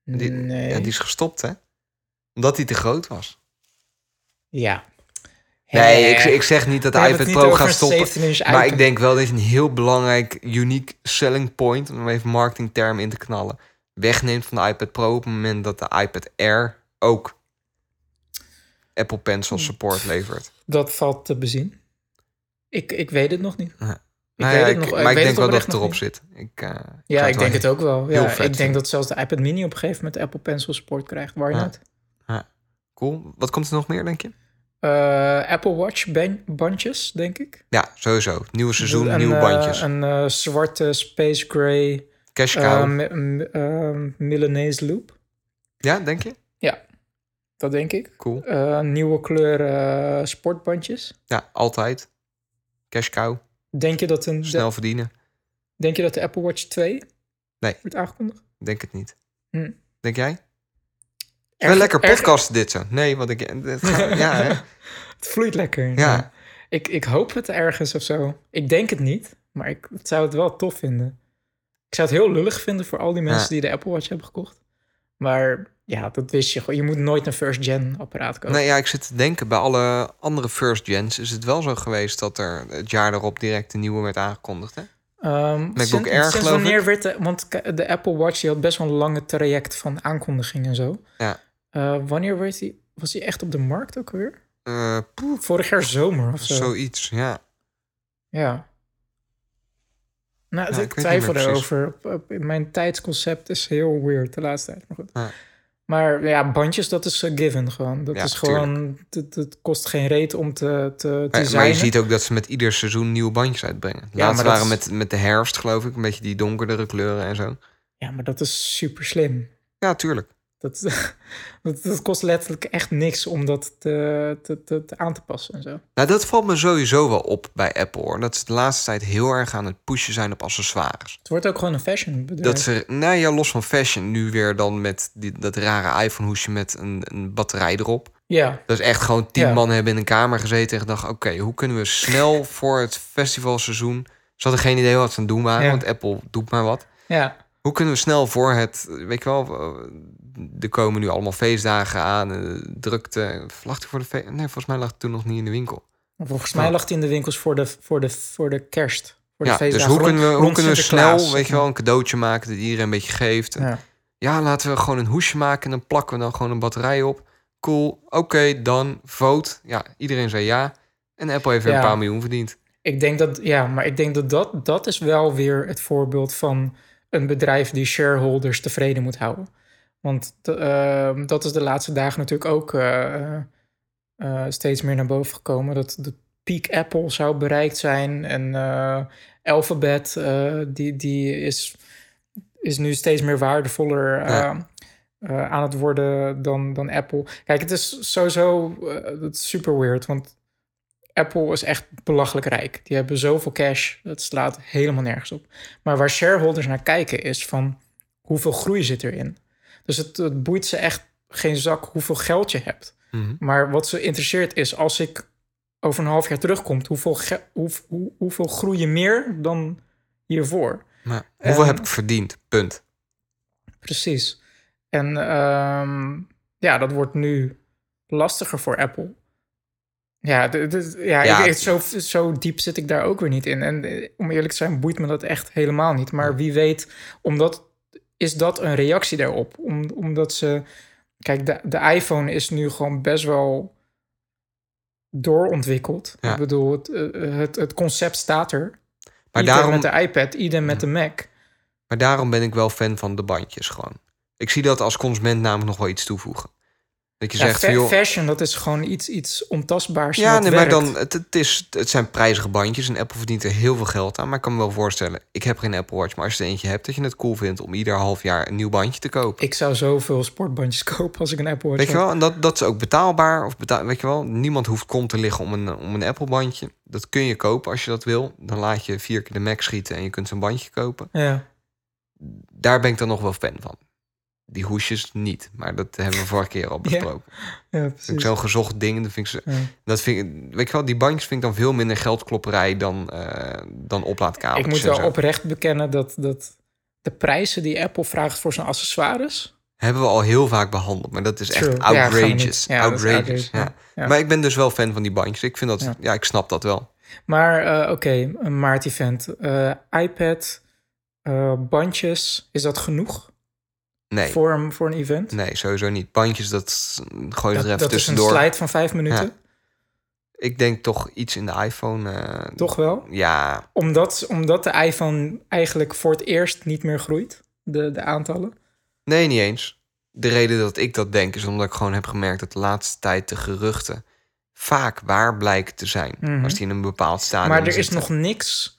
Die, nee. ja, die is gestopt, hè? Omdat hij te groot was. Ja. Nee, ik, ik zeg niet dat de iPad Pro gaat stoppen. 17 inch Maar ik denk wel dat je een heel belangrijk, uniek selling point, om even marketingterm in te knallen, wegneemt van de iPad Pro op het moment dat de iPad Air ook Apple Pencil Hmm. support levert. Dat valt te bezien. Ik, ik weet het nog niet. Ja. Ik Nou weet ja, het ik- nog, maar ik, denk wel dat het erop niet. zit. Ik, eh, Ja, ik denk het ook wel. Ja, ik denk dat zelfs de iPad Mini op een gegeven moment Apple Pencil support krijgt. Waar Ja. net. Cool. Wat komt er nog meer, denk je? Eh, Apple Watch ban- bandjes, denk ik. Ja, sowieso. Nieuwe seizoen, nieuwe eh, bandjes. een eh, zwarte Space Gray Cash cow. Milanese loop. ja, denk je? Dat denk ik. Cool. Eh, nieuwe kleur eh, sportbandjes. Ja, altijd. Cash cow. Denk je, dat een, Snel verdienen. denk je dat de Apple Watch 2 Nee. wordt aangekondigd? Denk het niet. Hm. Denk jij? Erg- Wel lekker erg- podcast dit zo. Nee, want ik... dit gaat- ja, hè? Het vloeit lekker. Ja. Ik, ik hoop het ergens of zo. Ik denk het niet, maar ik zou het wel tof vinden. Ik zou het heel lullig vinden voor al die mensen Ja. die de Apple Watch hebben gekocht. Maar ja, dat wist je gewoon. Je moet nooit een first-gen apparaat kopen. Nee, ja, ik zit te denken, bij alle andere first gens is het wel zo geweest dat er het jaar erop direct een nieuwe werd aangekondigd. Hè? Ehm, MacBook Air, sinds geloof wanneer ik. werd de... Want de Apple Watch die had best wel een lange traject van aankondiging en zo. Ja. Eh, wanneer werd die, was die echt op de markt ook weer? Eh, Vorig jaar zomer of zo. zoiets, ja. Ja. Nou, Ja, ik twijfel erover. Mijn tijdsconcept is heel weird de laatste tijd. Maar goed. Ja. Maar ja, bandjes, dat is een given gewoon. Dat Ja, is gewoon... Het, kost geen reet om te, te Maar, maar je ziet ook dat ze met ieder seizoen nieuwe bandjes uitbrengen. Ja, Laatst maar dat waren is- met, met de herfst, geloof ik, een beetje die donkerdere kleuren en zo. Ja, maar dat is super slim. Ja, tuurlijk. Dat, dat, dat kost letterlijk echt niks om dat te, te, te, te aan te passen en zo. Nou, dat valt me sowieso wel op bij Apple, hoor. Dat ze de laatste tijd heel erg aan het pushen zijn op accessoires. Het wordt ook gewoon een fashion bedrijf. Dat ze, nou ja, los van fashion, nu weer dan met die, dat rare iPhone-hoesje met een, een batterij erop. Ja, Dat is echt gewoon tien Ja. man hebben in een kamer gezeten en gedacht... oké, hoe kunnen we snel voor het festivalseizoen... Ze hadden geen idee wat ze aan het doen waren, Ja. want Apple doet maar wat. ja. Hoe kunnen we snel voor het... Weet je wel, eh, er komen nu allemaal feestdagen aan, eh, drukte. Lag voor de feest? Nee, volgens mij lag het toen nog niet in de winkel. Volgens mij lag het in de winkels voor de, voor de, voor de kerst. Voor de Ja, dus hoe kunnen we, hoe kunnen we snel, weet je wel, een cadeautje maken dat iedereen een beetje geeft. Ja. Ja, laten we gewoon een hoesje maken en dan plakken we dan gewoon een batterij op. Cool, oké, dan vote. Ja, iedereen zei ja. En Apple heeft weer Ja. een paar miljoen verdiend. Ik denk dat, ja, maar ik denk dat, dat dat is wel weer het voorbeeld van een bedrijf die shareholders tevreden moet houden. Want ehm, dat is de laatste dagen natuurlijk ook eh, eh, steeds meer naar boven gekomen. Dat de peak Apple zou bereikt zijn. En eh, Alphabet, die, die is, is nu steeds meer waardevoller Ja. aan het worden dan, dan Apple. Kijk, het is sowieso is super weird, want Apple is echt belachelijk rijk. Die hebben zoveel cash, dat slaat helemaal nergens op. Maar waar shareholders naar kijken is van hoeveel groei zit erin. Dus het, het boeit ze echt geen zak hoeveel geld je hebt. Mhm. Maar wat ze interesseert is als ik over een half jaar terugkomt, hoeveel, ge- hoe, hoe, hoeveel groei je meer dan hiervoor. Hoeveel En- heb ik verdiend? Punt. Precies. En ehm, ja, dat wordt nu lastiger voor Apple. Ja, ja, Ja. Ik, zo, zo diep zit ik daar ook weer niet in. En eh, om eerlijk te zijn, boeit me dat echt helemaal niet. Maar wie weet, omdat, is dat een reactie daarop? Om, omdat ze. Kijk, de, de iPhone is nu gewoon best wel doorontwikkeld. Ja. Ik bedoel, het, eh, het, het concept staat er. Maar Ieder daarom, met de iPad, ieder met de Mac. maar daarom ben ik wel fan van de bandjes gewoon. Ik zie dat als consument namelijk nog wel iets toevoegen. Dat je Ja, zegt, fa- van, joh, fashion, dat is gewoon iets, iets ontastbaars. ja, nee, maar dan, het, het, is, het zijn prijzige bandjes en Apple verdient er heel veel geld aan. Maar ik kan me wel voorstellen, ik heb geen Apple Watch, maar als je er eentje hebt, dat je het cool vindt om ieder half jaar een nieuw bandje te kopen. Ik zou zoveel sportbandjes kopen als ik een Apple Watch Weet je wel, en dat, dat is ook betaalbaar. Of betaal, weet je wel, niemand hoeft kom te liggen om een, om een Apple bandje. Dat kun je kopen als je dat wil. Dan laat je vier keer de Mac schieten en je kunt zo'n bandje kopen. Ja, Daar ben ik dan nog wel fan van. Die hoesjes niet, maar dat hebben we vorige keer al Ja, besproken. ja ik precies. zo'n gezocht ding. Dat vind ik, zo, Ja. dat vind ik, weet je wel, die bandjes vind ik dan veel minder geldklopperij dan, eh dan oplaadkabels. Ik moet wel zo. oprecht bekennen dat, dat de prijzen die Apple vraagt voor zijn accessoires... Hebben we al heel vaak behandeld, maar dat is echt True. Ja, outrageous. Ja, outrageous. outrageous, ja. ja. Ja. Maar ik ben dus wel fan van die bandjes. Ik vind dat, ja, Ja. ik snap dat wel. Maar eh, oké, een maart-event. Eh, iPad, bandjes, is dat genoeg Nee. voor, een, voor een event? Nee, sowieso niet. Bandjes, dat gooi je er dat even dat is een tussendoor. slide van vijf minuten, Ja. Ik denk toch iets in de iPhone. eh, toch wel? Ja, Omdat, omdat de iPhone eigenlijk voor het eerst niet meer groeit, de, de aantallen. nee, niet eens. De reden dat ik dat denk is omdat ik gewoon heb gemerkt dat de laatste tijd de geruchten vaak waar blijken te zijn. Mhm. Als die in een bepaald stadium maar er is nog niks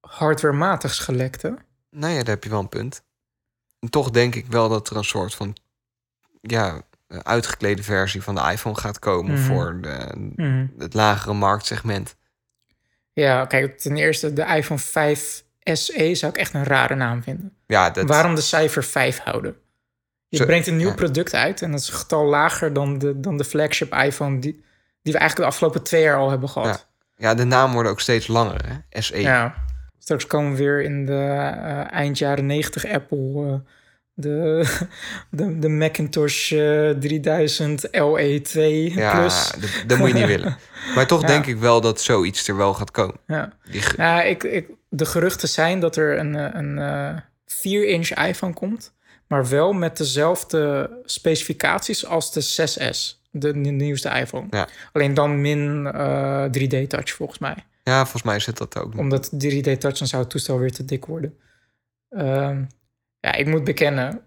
hardwarematigs gelekt, hè? Nou ja, daar heb je wel een punt. Toch denk ik wel dat er een soort van ja, uitgeklede versie van de iPhone gaat komen Mhm. voor de, Mhm. het lagere marktsegment. Ja, kijk, ten eerste de iPhone 5 SE zou ik echt een rare naam vinden. Ja, dat, Waarom de cijfer 5 houden? Je Zo- brengt een nieuw ja. product uit en dat is een getal lager dan de, dan de flagship iPhone die, die we eigenlijk de afgelopen twee jaar al hebben gehad. ja, de namen worden ook steeds langer, hè? SE. Ja. Straks komen we weer in de eh, eind jaren 90 Apple. eh, de, de, de Macintosh eh, 3000 LE2 Ja, Plus. dat, dat moet je niet willen. Maar toch Ja. denk ik wel dat zoiets er wel gaat komen. Ja. Ja, ik, ik, de geruchten zijn dat er een, eh, een eh 4-inch iPhone komt, maar wel met dezelfde specificaties als de 6S, de, ni- nieuwste iPhone. Ja. Alleen dan min eh, 3D-touch volgens mij. Ja, volgens mij zit dat ook. Omdat 3D-touch, dan zou het toestel weer te dik worden. Ehm, ja, ik moet bekennen,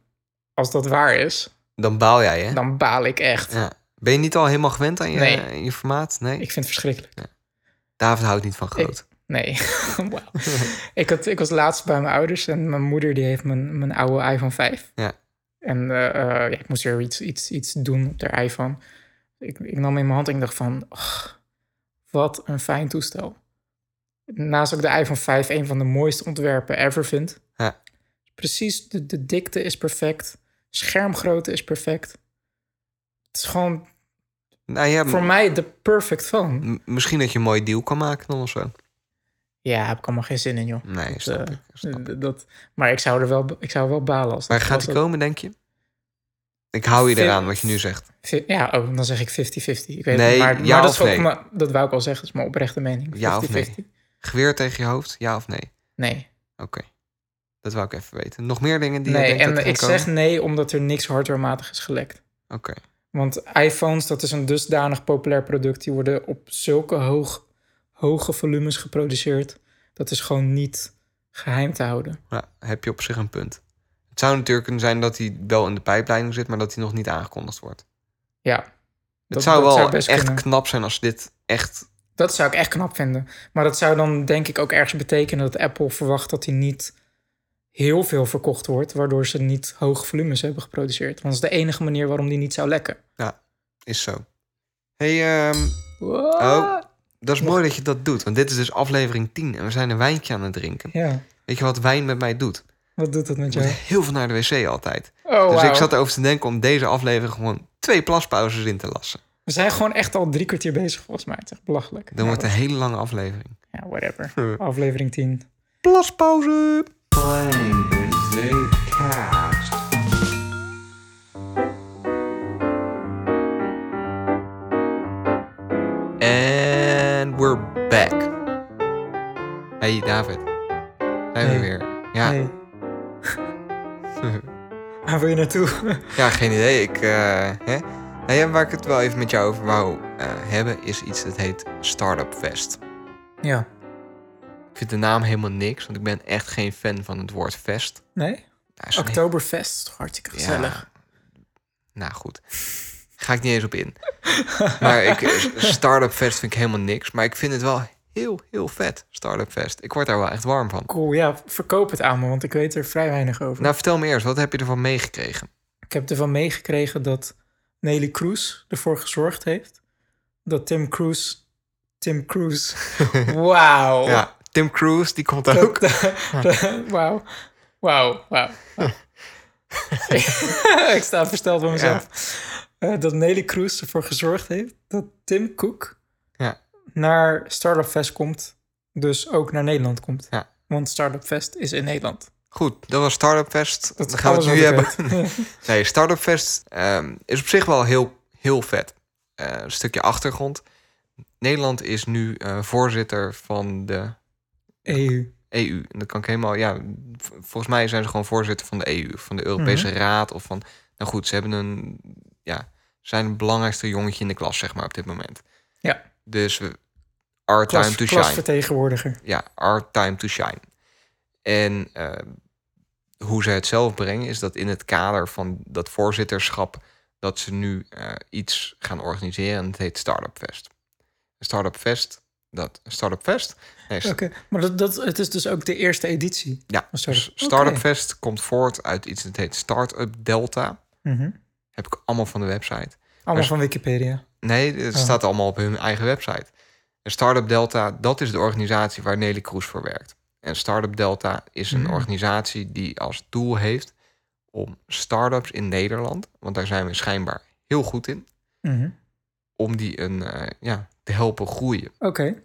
als dat waar is, Dan baal jij, hè? dan baal ik echt. Ja. Ben je niet al helemaal gewend aan je, Nee. aan je formaat? Nee? Ik vind het verschrikkelijk. David houdt niet van groot. Nee, ik, had, ik was laatst bij mijn ouders en mijn moeder die heeft mijn, mijn oude iPhone 5. Ja. En eh, eh, ja, ik moest weer iets, iets, iets doen op de iPhone. Ik, ik nam in mijn hand en ik dacht van, "Och, wat een fijn toestel. Naast ook de iPhone 5 een van de mooiste ontwerpen ever vind. Ja. Precies, de, de dikte is perfect. Schermgrootte is perfect. Het is gewoon Nou ja, voor mij de perfect phone. misschien dat je een mooi deal kan maken dan of zo. Ja, heb ik allemaal geen zin in, joh. Nee, snap eh, ik. snap ik. D- Dat, maar ik zou er wel, ik zou wel balen als dat gaat die dat- komen, denk je? Ik hou je eraan wat je nu zegt. Ja, oh, dan zeg ik 50-50. Ik weet Nee, het, maar, ja maar dat, is ook nee? mijn- dat wou ik al zeggen, dat is mijn oprechte mening. 50-50. Ja of nee? Geweer tegen je hoofd, ja of nee? Nee. Oké. Dat wou ik even weten. Nog meer dingen die je nee, denkt en ik komen? zeg nee omdat er niks hardwarematig is gelekt. Oké. Want iPhones, dat is een dusdanig populair product. Die worden op zulke hoog, hoge volumes geproduceerd. Dat is gewoon niet geheim te houden. Ja, heb je op zich een punt. Het zou natuurlijk kunnen zijn dat hij wel in de pijpleiding zit, maar dat hij nog niet aangekondigd wordt. Ja. Het Dat- zou dat wel echt kunnen. knap zijn als dit echt... Dat zou ik echt knap vinden. Maar dat zou dan denk ik ook ergens betekenen dat Apple verwacht dat hij niet heel veel verkocht wordt, waardoor ze niet hoge volumes hebben geproduceerd. Want dat is de enige manier waarom die niet zou lekken. Is zo. hey, ehm? Oh. dat is mooi dat je dat doet. Want dit is dus aflevering 10 en we zijn een wijntje aan het drinken. Ja, Weet je wat wijn met mij doet? wat doet dat met Ik jou? heel veel naar de wc altijd. Oh, dus ik zat erover te denken om deze aflevering gewoon twee plaspauzes in te lassen. We zijn gewoon echt al drie kwartier bezig volgens mij. Het is echt belachelijk. Dan wordt het een hele lange aflevering. Ja, whatever. Aflevering 10. Plaspauze! And we're back. Hey David. Zijn we weer? Ja, Hey. Waar wil je naartoe? ja geen idee. Ik, eh, hè? Nou ja, waar ik het wel even met jou over wou eh, hebben, is iets dat heet Startup Fest. ja. Ik vind de naam helemaal niks, want ik ben echt geen fan van het woord fest. Nee? Nou, Oktoberfest is toch hartstikke gezellig. Ja. Nou goed. Ga ik niet eens op in. Maar ik, Startup Fest vind ik helemaal niks. Maar ik vind het wel heel, heel vet, Startup Fest. Ik word daar wel echt warm van. Cool, ja, verkoop het aan me, want ik weet er vrij weinig over. Nou, vertel me eerst, wat heb je ervan meegekregen? Ik heb ervan meegekregen dat Nelly Kroes ervoor gezorgd heeft dat Tim Cruise. Tim Cruise. Wauw. Ja, Tim Cruise, die komt ook. Wauw. Wauw. Wauw. ik sta versteld van mezelf. Eh, dat Nelly Kroes ervoor gezorgd heeft dat Tim Cook Ja. naar Startup Fest komt. Dus ook naar Nederland komt. Ja. Want Startup Fest is in Nederland. Goed, dat was Startup Fest. Dat Dan gaan we het nu hebben. Nee, Startup Fest ehm, is op zich wel heel, heel vet. Eh, een stukje achtergrond. Nederland is nu eh, voorzitter van de EU. EU. En dat kan ik helemaal, ja, volgens mij zijn ze gewoon voorzitter van de EU, van de Europese Mhm. Raad of van, nou goed, ze hebben een, ja, zijn het belangrijkste jongetje in de klas, zeg maar, op dit moment. Ja. Dus our time to shine. klasvertegenwoordiger. Ja, our time to shine. En eh, hoe ze het zelf brengen is dat in het kader van dat voorzitterschap dat ze nu eh, iets gaan organiseren en het heet Startup Fest. Startup Fest, dat Startup Fest. Nee, Oké, maar dat, dat, het is dus ook de eerste editie. ja, Startup- Startup. Fest komt voort uit iets dat heet Startup Delta. Mhm. Heb ik allemaal van de website. Allemaal Maar- van Wikipedia. Nee, het Oh. staat allemaal op hun eigen website. En Startup Delta, dat is de organisatie waar Nelly Kroes voor werkt. En Startup Delta is een Hmm. organisatie die als doel heeft om startups in Nederland, want daar zijn we schijnbaar heel goed in, Mhm. om die een, eh, ja, te helpen groeien. Oké.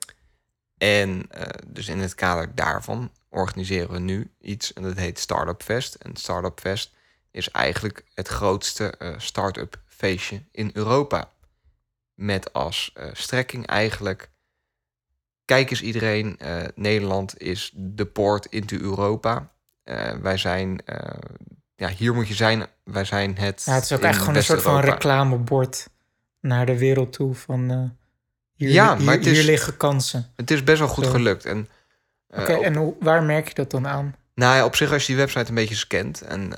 En eh, dus in het kader daarvan organiseren we nu iets en dat heet Startup Fest. En Startup Fest is eigenlijk het grootste eh start-up feestje in Europa. Met als strekking eigenlijk... Kijk eens iedereen, eh, Nederland is de poort into Europa. Eh, wij zijn... eh, ja, hier moet je zijn. Wij zijn het... Ja, het is ook eigenlijk gewoon een soort van reclamebord naar de wereld toe van hier, Ja, hier, maar het is- hier liggen kansen. Het is best wel goed Zo. gelukt. En, Oké, en hoe, waar merk je dat dan aan? Nou ja, op zich als je die website een beetje scant en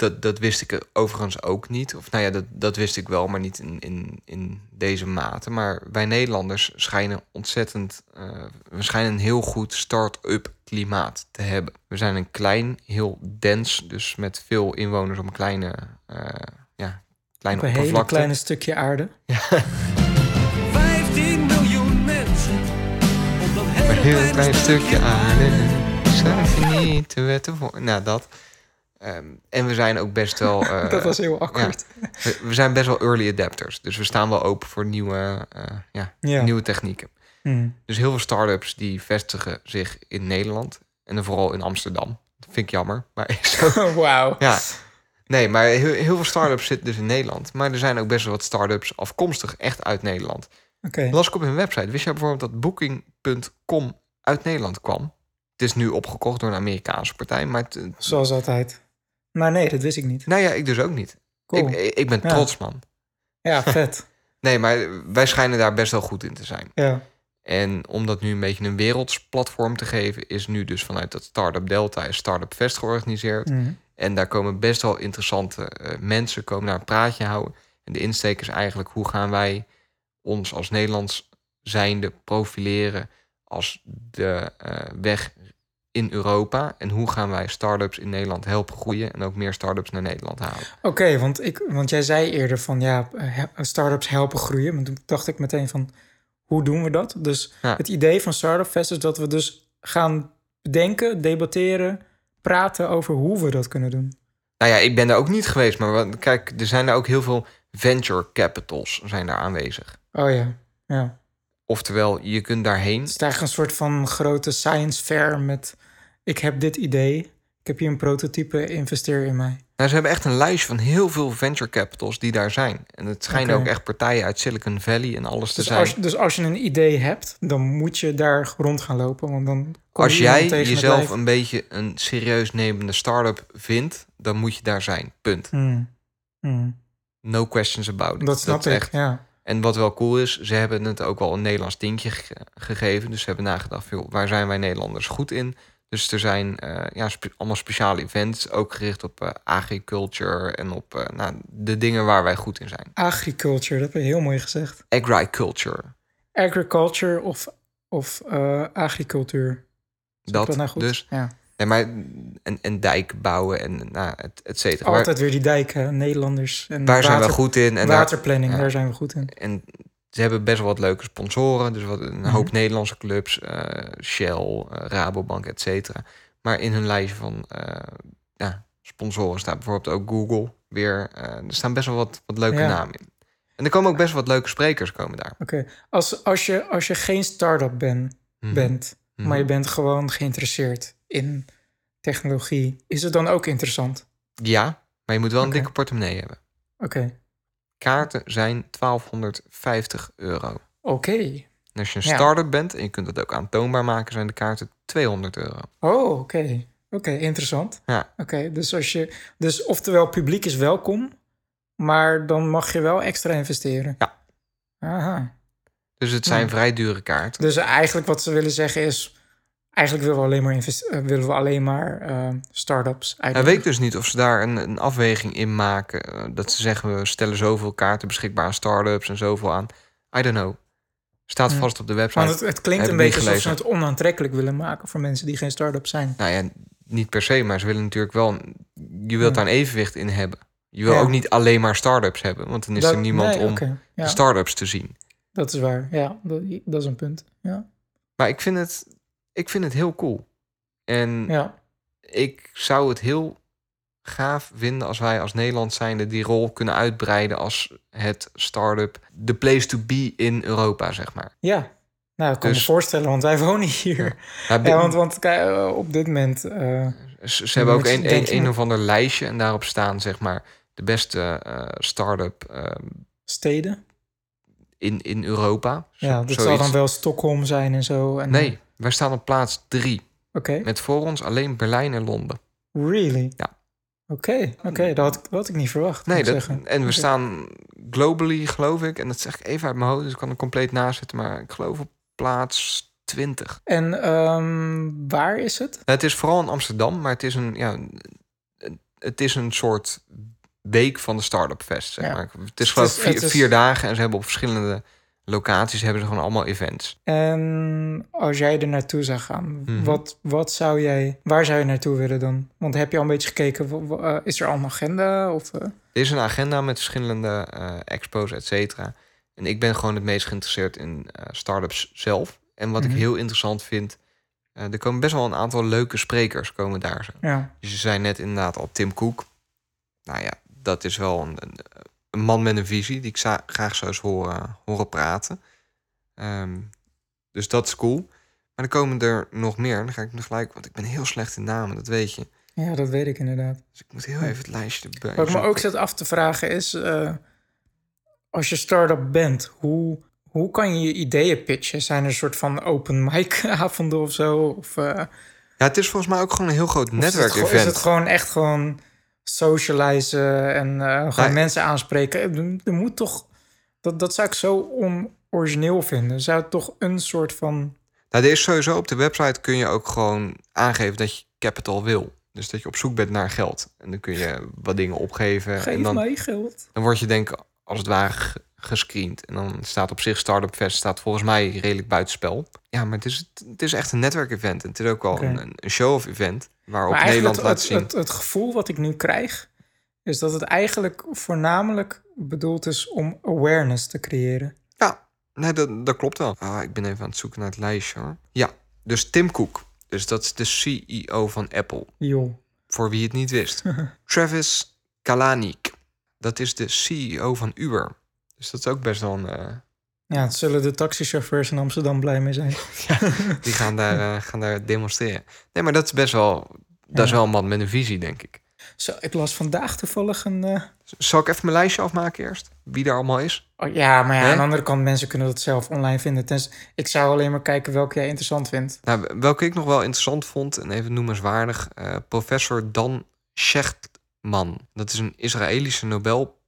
dat, dat wist ik overigens ook niet. Of nou ja, dat, dat wist ik wel, maar niet in, in, in deze mate. Maar wij Nederlanders schijnen ontzettend, eh, we schijnen een heel goed start-up klimaat te hebben. We zijn een klein, heel dens, dus met veel inwoners op een kleine, eh ja, kleine Op een hele kleine stukje aarde. 15 miljoen mensen op dat Een heel klein stukje aarde. Zijn niet te wetten voor. Nou, dat. Ehm, en we zijn ook best wel. eh, dat was heel awkward. we, we zijn best wel early adapters. Dus we staan wel open voor nieuwe, eh, ja, Ja. nieuwe technieken. Hm. Dus heel veel start-ups die vestigen zich in Nederland. En dan vooral in Amsterdam. Dat vind ik jammer. Maar is zo. Wauw. ja. Nee, maar heel, heel veel start-ups zitten dus in Nederland. Maar er zijn ook best wel wat start-ups afkomstig echt uit Nederland. Oké. Las ik op hun website. Wist jij bijvoorbeeld dat Booking.com uit Nederland kwam? Het is nu opgekocht door een Amerikaanse partij. Maar het, Zoals altijd. Maar nee, dat wist ik niet. nou ja, ik dus ook niet. Cool. Ik, ik ben Ja. trots, man. Ja, vet. Nee, maar wij schijnen daar best wel goed in te zijn. Ja. En om dat nu een beetje een wereldsplatform te geven... is nu dus vanuit dat Startup Delta een Startup Fest georganiseerd. Hm. En daar komen best wel interessante eh, mensen komen daar een praatje houden. En de insteek is eigenlijk hoe gaan wij ons als Nederlands zijnde profileren als de eh, weg in Europa. En hoe gaan wij start-ups in Nederland helpen groeien en ook meer start-ups naar Nederland halen. Oké, want, ik, want jij zei eerder van ja, eh, start-ups helpen groeien. Maar toen dacht ik meteen van hoe doen we dat? Dus Ja. het idee van Startup Fest is dat we dus gaan bedenken, debatteren, praten over hoe we dat kunnen doen. Nou ja, ik ben daar ook niet geweest, maar kijk, er zijn daar ook heel veel venture capitals zijn daar aanwezig. Oh ja, ja. Oftewel, je kunt daarheen. Het is eigenlijk een soort van grote science fair met ik heb dit idee, ik heb hier een prototype, investeer in mij. Nou, ze hebben echt een lijstje van heel veel venture capitals die daar zijn. En het schijnen ook echt partijen uit Silicon Valley en alles te Dus zijn. als, dus als je een idee hebt, dan moet je daar rond gaan lopen. Want dan kom Als je jij jezelf een beetje een serieus nemende start-up vindt, dan moet je daar zijn. Punt. Hmm. Hmm. No questions about it. Dat snap ik, echt- ja. En wat wel cool is, ze hebben het ook wel een Nederlands tintje ge- gegeven. Dus ze hebben nagedacht, joh, waar zijn wij Nederlanders goed in? Dus er zijn eh, ja, spe- allemaal speciale events, ook gericht op eh, agriculture en op eh, nou, de dingen waar wij goed in zijn. Agriculture, dat heb je heel mooi gezegd. Agriculture, Agriculture of, of agricultuur. Dat, dat nou goed? dus. Ja. Nee, maar en, en dijk bouwen en nou, et, et cetera. Altijd weer die dijken, Nederlanders. En waar zijn we goed in? En daar, waterplanning, ja. daar zijn we goed in. En ze hebben best wel wat leuke sponsoren. Dus wat, een Mhm. hoop Nederlandse clubs. eh, Shell, eh, Rabobank, et cetera. Maar in hun lijstje van eh, ja, sponsoren staat bijvoorbeeld ook Google weer. er staan best wel wat, wat leuke Ja. namen in. En er komen ook best wel wat leuke sprekers komen daar. Oké, als, als, je, als je geen start-up ben, Mhm. bent, Mhm. maar je bent gewoon geïnteresseerd in technologie, is het dan ook interessant? Ja, maar je moet wel een dikke portemonnee hebben. Oké, Kaarten zijn 1250 euro. oké. En als je een Ja. start-up bent en je kunt dat ook aantoonbaar maken, zijn de kaarten 200 euro. Oh, oké. Oké, interessant. Ja. Oké, dus als je. Dus oftewel, publiek is welkom, maar dan mag je wel extra investeren. Ja. Aha. Dus het zijn Hmm. vrij dure kaarten. Dus eigenlijk wat ze willen zeggen is. Eigenlijk willen we alleen maar, eh, willen we alleen maar eh, start-ups Hij weet dus niet of ze daar een, een afweging in maken. eh, Dat ze zeggen, we stellen zoveel kaarten beschikbaar aan start-ups en zoveel aan. I don't know. Staat vast op de website. Want het, het klinkt een beetje alsof ze het onaantrekkelijk willen maken voor mensen die geen start-up zijn. Nou ja, niet per se, maar ze willen natuurlijk wel... Je wilt daar een evenwicht in hebben. Je wil Ja. ook niet alleen maar start-ups hebben. Want dan is Dat- er niemand nee, om Ja, de start-ups te zien. dat is waar. Ja, dat, dat is een punt. Ja. Maar ik vind het, ik vind het heel cool. En ja. ik zou het heel gaaf vinden als wij als Nederland zijnde die rol kunnen uitbreiden als het start-up, de place to be in Europa, zeg maar. Ja, nou, ik kan Dus- me voorstellen, want wij wonen hier. Ja, Ja, want, want eh, op dit moment... eh, ze, ze hebben ook een, een, een of ander lijstje en daarop staan zeg maar de beste eh, start-up ehm, steden. in, in Europa. Ja, dat zal dan wel Stockholm zijn en zo. En, Nee, wij staan op plaats drie. Oké, Met voor ons alleen Berlijn en Londen. really? Ja. Oké, oké, dat, had ik- dat had ik niet verwacht. Nee, dat, en we staan globally, geloof ik. En dat zeg ik even uit mijn hoofd, dus ik kan er compleet naast zitten. Maar ik geloof op plaats 20. En ehm, waar is het? Het is vooral in Amsterdam, maar het is een, ja, het is een soort week van de Startup Fest. Zeg Ja. maar. Het is geloof ik is- vier, het is- vier dagen en ze hebben op verschillende locaties hebben ze gewoon allemaal events. En als jij er naartoe zou gaan, Mhm. wat, wat zou jij, waar zou je naartoe willen dan? Want heb je al een beetje gekeken, eh, is er al een agenda? Of, eh? Er is een agenda met verschillende eh, expos, et cetera. En ik ben gewoon het meest geïnteresseerd in startups zelf. En wat Mhm. ik heel interessant vind, er komen best wel een aantal leuke sprekers komen daar. Zo. ja. Dus je zei net inderdaad al Tim Cook. Nou ja, dat is wel een, een, een man met een visie die ik graag zou eens horen, horen praten. Ehm, dus dat is cool. Maar er komen er nog meer. Dan ga ik nu gelijk, want ik ben heel slecht in namen, dat weet je. ja, dat weet ik inderdaad. Dus ik moet heel even het lijstje erbij Wat ik me ook zit af te vragen is, eh, als je start-up bent, hoe, hoe kan je je ideeën pitchen? Zijn er een soort van open mic avonden of zo? Of, eh, Ja, het is volgens mij ook gewoon een heel groot netwerkevent. is het gewoon echt gewoon socializen en eh, gewoon mensen aanspreken? Er, moet toch, dat, dat zou ik zo onorigineel vinden. Zou het toch een soort van, Nou, er is sowieso op de website kun je ook gewoon aangeven dat je capital wil. Dus dat je op zoek bent naar geld. En dan kun je wat dingen opgeven. en geef dan, mij geld. dan word je denk ik als het ware gescreend. En dan staat op zich Startup Fest staat volgens mij redelijk buitenspel. Ja, maar het is, het is echt een netwerkevent. En het is ook wel een, een show-off event. Waarop Maar Nederland het, laat het, zien. het, het gevoel wat ik nu krijg, is dat het eigenlijk voornamelijk bedoeld is om awareness te creëren. Ja, nee, dat, dat klopt wel. Ah, ik ben even aan het zoeken naar het lijstje hoor. Ja, dus Tim Cook. Dus dat is de CEO van Apple. Joh. Voor wie het niet wist. Travis Kalanick. Dat is de CEO van Uber. Dus dat is ook best wel een... eh, Ja, het zullen de taxichauffeurs in Amsterdam blij mee zijn. die gaan daar, eh, gaan daar demonstreren. Nee, maar dat is best wel... Dat is wel een man met een visie, denk ik. Zo, ik las vandaag toevallig een... eh, Zal ik even mijn lijstje afmaken eerst? Wie er allemaal is? Oh, ja, maar ja, aan de andere kant, mensen kunnen dat zelf online vinden. Tens, ik zou alleen maar kijken welke jij interessant vindt. Nou, welke ik nog wel interessant vond, en even noemenswaardig... eh, professor Dan Shechtman. Dat is een Israëlische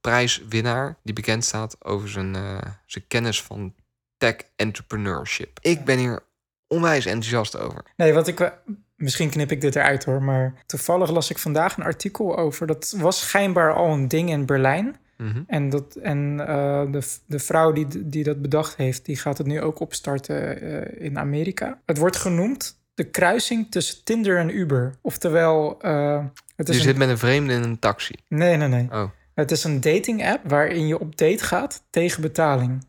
Nobelprijswinnaar... die bekend staat over zijn, eh, zijn kennis van tech entrepreneurship. Ik ben hier onwijs enthousiast over. Nee, wat ik... wel- Misschien knip ik dit eruit hoor, maar toevallig las ik vandaag een artikel over. Dat was schijnbaar al een ding in Berlijn. Mhm. En, dat, en eh, de, de vrouw die, die dat bedacht heeft, die gaat het nu ook opstarten eh, in Amerika. Het wordt genoemd de kruising tussen Tinder en Uber. Oftewel, eh, het Je is zit een... met een vreemde in een taxi. Nee, nee, nee. Oh. Het is een dating app waarin je op date gaat tegen betaling.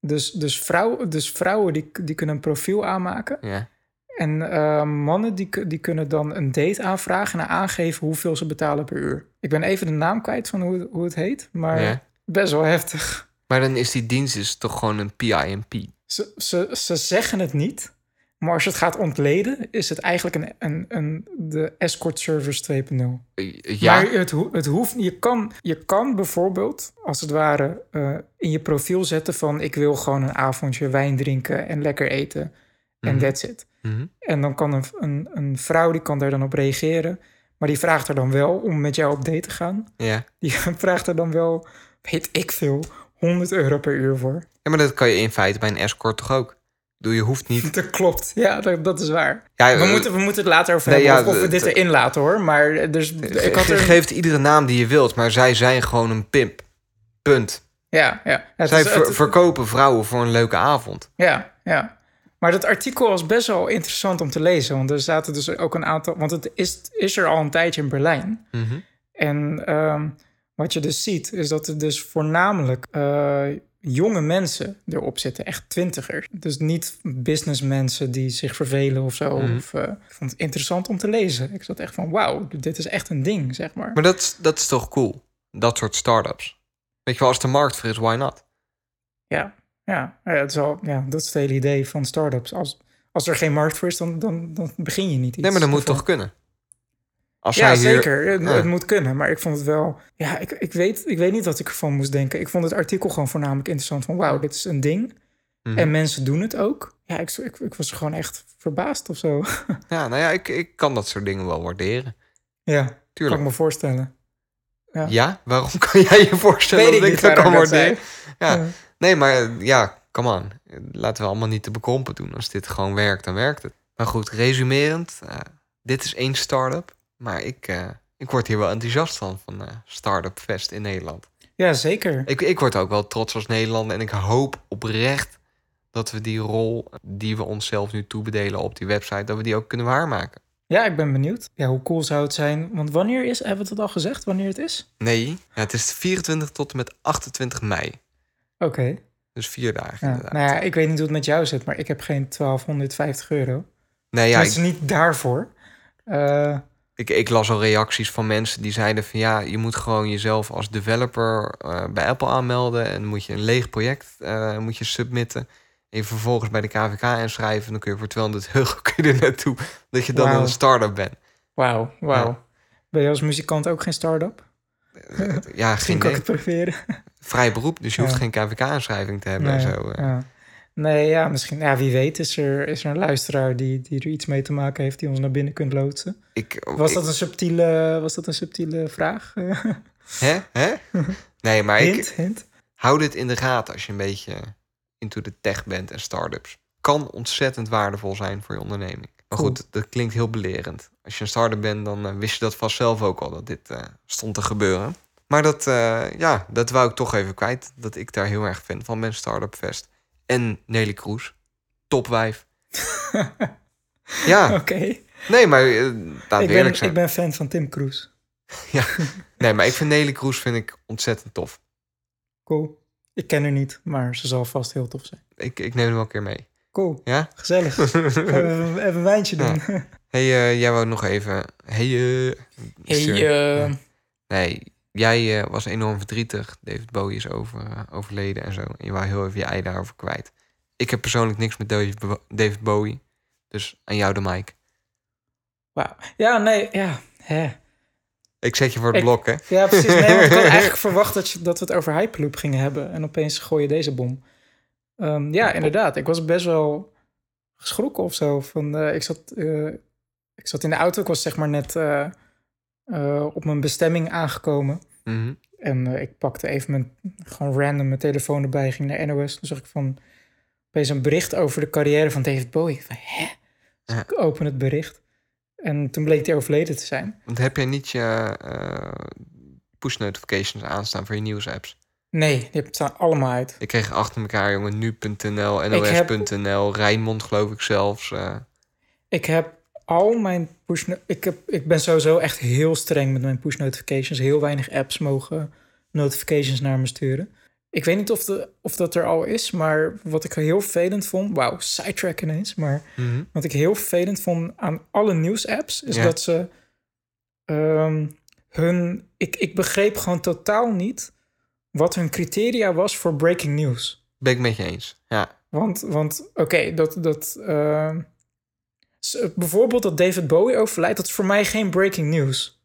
Dus, dus, vrouw, dus vrouwen die, die kunnen een profiel aanmaken. Ja. En eh, mannen die, die kunnen dan een date aanvragen en aangeven hoeveel ze betalen per uur. Ik ben even de naam kwijt van hoe, hoe het heet, maar Ja. best wel heftig. Maar dan is die dienst dus toch gewoon een PIMP. Ze, ze, ze zeggen het niet, maar als je het gaat ontleden, is het eigenlijk een, een, een, de escort service 2.0. Eh, Ja, Maar het, het hoeft, je, kan, je kan bijvoorbeeld, als het ware, eh, in je profiel zetten van... ik wil gewoon een avondje wijn drinken en lekker eten en Mhm. that's it. Mhm. En dan kan een, een, een vrouw, die kan daar dan op reageren. Maar die vraagt er dan wel om met jou op date te gaan. ja. Die vraagt er dan wel, weet ik veel, 100 euro per uur voor. ja, maar dat kan je in feite bij een escort toch ook? Doe je hoeft niet. Dat klopt, ja, dat, dat is waar. Ja, We eh, moeten, we moeten het later over nee, hebben ja, of, of we dit erin laten hoor. Maar eh, dus, ik had er... Geef het iedere naam die je wilt, maar zij zijn gewoon een pimp. Punt. Ja, ja. Het Zij is- ver- het- verkopen vrouwen voor een leuke avond. Ja, ja. Maar dat artikel was best wel interessant om te lezen. Want er zaten dus ook een aantal... Want het is, is er al een tijdje in Berlijn. Mhm. En ehm, wat je dus ziet, is dat er dus voornamelijk eh, jonge mensen erop zitten. Echt twintigers. Dus niet businessmensen die zich vervelen of zo. Mhm. Of, eh, ik vond het interessant om te lezen. Ik zat echt van, wauw, dit is echt een ding, zeg maar. Maar dat, is- dat is toch cool? Dat soort start-ups. Weet je wel, als de markt er is, why not? Ja, ja, ja, het is al, ja dat is het hele idee van startups. Als, als er geen markt voor is, dan, dan, dan begin je niet iets. Nee, maar dat moet toch kunnen? Als Ja, hier- zeker. Het, moet kunnen. Maar ik vond het wel... Ja, ik, ik, weet, ik weet niet wat ik ervan moest denken. Ik vond het artikel gewoon voornamelijk interessant. Van wauw, dit is een ding. Mhm. En mensen doen het ook. Ja, ik, ik, ik was gewoon echt verbaasd of zo. Ja, nou ja, ik, ik kan dat soort dingen wel waarderen. ja, kan Tuurlijk. ik me voorstellen. ja. Ja, waarom kan jij je voorstellen Weet ik dat ik dat kan waarderen? Ja, Ja. nee, maar ja, come on. Laten we allemaal niet te bekrompen doen. Als dit gewoon werkt, dan werkt het. Maar goed, resumerend. eh, dit is één start-up. Maar ik, eh, ik word hier wel enthousiast van, van eh Startup Fest in Nederland. Ja, zeker. Ik, ik word ook wel trots als Nederlander. En ik hoop oprecht dat we die rol die we onszelf nu toebedelen op die website... dat we die ook kunnen waarmaken. Ja, ik ben benieuwd. Ja, hoe cool zou het zijn? Want wanneer is... Hebben we het al gezegd, wanneer het is? Nee, ja, het is 24 tot en met 28 mei. Oké. Dus vier dagen Ja. inderdaad. Nou ja, ik weet niet hoe het met jou zit, maar ik heb geen 1250 euro. nee, ja, ik, is niet daarvoor. Eh, Ik, ik las al reacties van mensen die zeiden van ja, je moet gewoon jezelf als developer eh, bij Apple aanmelden en moet je een leeg project eh, moet je submitten. En je vervolgens bij de KVK inschrijven en dan kun je voor 200 euro kun je er naartoe dat je dan een start-up bent. Wauw, wauw. Ja. Ben je als muzikant ook geen start-up? Ja, Misschien geen kan ik het proberen. Vrij beroep, dus je hoeft Ja. geen KVK-inschrijving te hebben en zo. eh. ja. Nee, ja, misschien. Ja, wie weet is er, is er een luisteraar die, die er iets mee te maken heeft... die ons naar binnen kunt loodsen. Ik, Was ik- dat een subtiele, was dat een subtiele vraag? Hè? Hè? Nee, maar ik, hint, hou dit in de gaten als je een beetje into de tech bent en startups. Kan ontzettend waardevol zijn voor je onderneming. Maar Cool. goed, dat klinkt heel belerend. Als je een startup bent, dan eh, wist je dat vast zelf ook al dat dit eh, stond te gebeuren. Maar dat, eh, ja, dat wou ik toch even kwijt. Dat ik daar heel erg fan van ben, Startup Fest. En Nelly Kroes. Topwijf. ja, Oké. nee, maar uh, Ik, eerlijk ben, zijn. ik ben fan van Tim Cruise. Nee, maar ik vind Nelly Kroes vind ik ontzettend tof. Cool. Ik ken haar niet, maar ze zal vast heel tof zijn. Ik, ik neem hem wel een keer mee. Cool. Ja? Gezellig. Even, even een wijntje doen. Hey, eh, jij wou nog even. Hey, stuur- Hey, Nee, jij eh, was enorm verdrietig. David Bowie is over, eh, overleden en zo. En je wou heel even je ei daarover kwijt. Ik heb persoonlijk niks met David, Bo- David Bowie. Dus aan jou de mic. wauw. Ja, nee, ja. Hè. Ik zet je voor het Ik- blok, hè? Ja, precies. Nee, want ik had eigenlijk verwacht dat, je, dat we het over Hyperloop gingen hebben. En opeens gooi je deze bom. Ehm, ja, inderdaad. Ik was best wel geschrokken of zo. Van, eh, ik, zat, ik zat in de auto. Ik was zeg maar net eh, op mijn bestemming aangekomen. Mhm. En eh, ik pakte even mijn, gewoon random mijn telefoon erbij. Ging naar NOS. Toen zag ik van opeens een bericht over de carrière van David Bowie. Van, hè? Dus Ja. ik open het bericht. En toen bleek hij overleden te zijn. Want heb jij niet je eh, push notifications aanstaan voor je nieuwsapps? Nee, die staan allemaal uit. Ik kreeg achter elkaar, jongen, nu.nl, heb- nos.nl, Rijnmond geloof ik zelfs. Ik heb al mijn push... Ik, heb, ik ben sowieso echt heel streng met mijn push notifications. Heel weinig apps mogen notifications naar me sturen. Ik weet niet of, de, of dat er al is, maar wat ik heel vervelend vond... Wauw, sidetrack ineens. Maar mhm. wat ik heel vervelend vond aan alle nieuwsapps... is Ja. dat ze ehm, hun... Ik, ik begreep gewoon totaal niet wat hun criteria was voor breaking news. Ben ik met je eens. Ja, Want, want oké, dat, dat eh, s- bijvoorbeeld dat David Bowie overlijdt, dat is voor mij geen breaking news.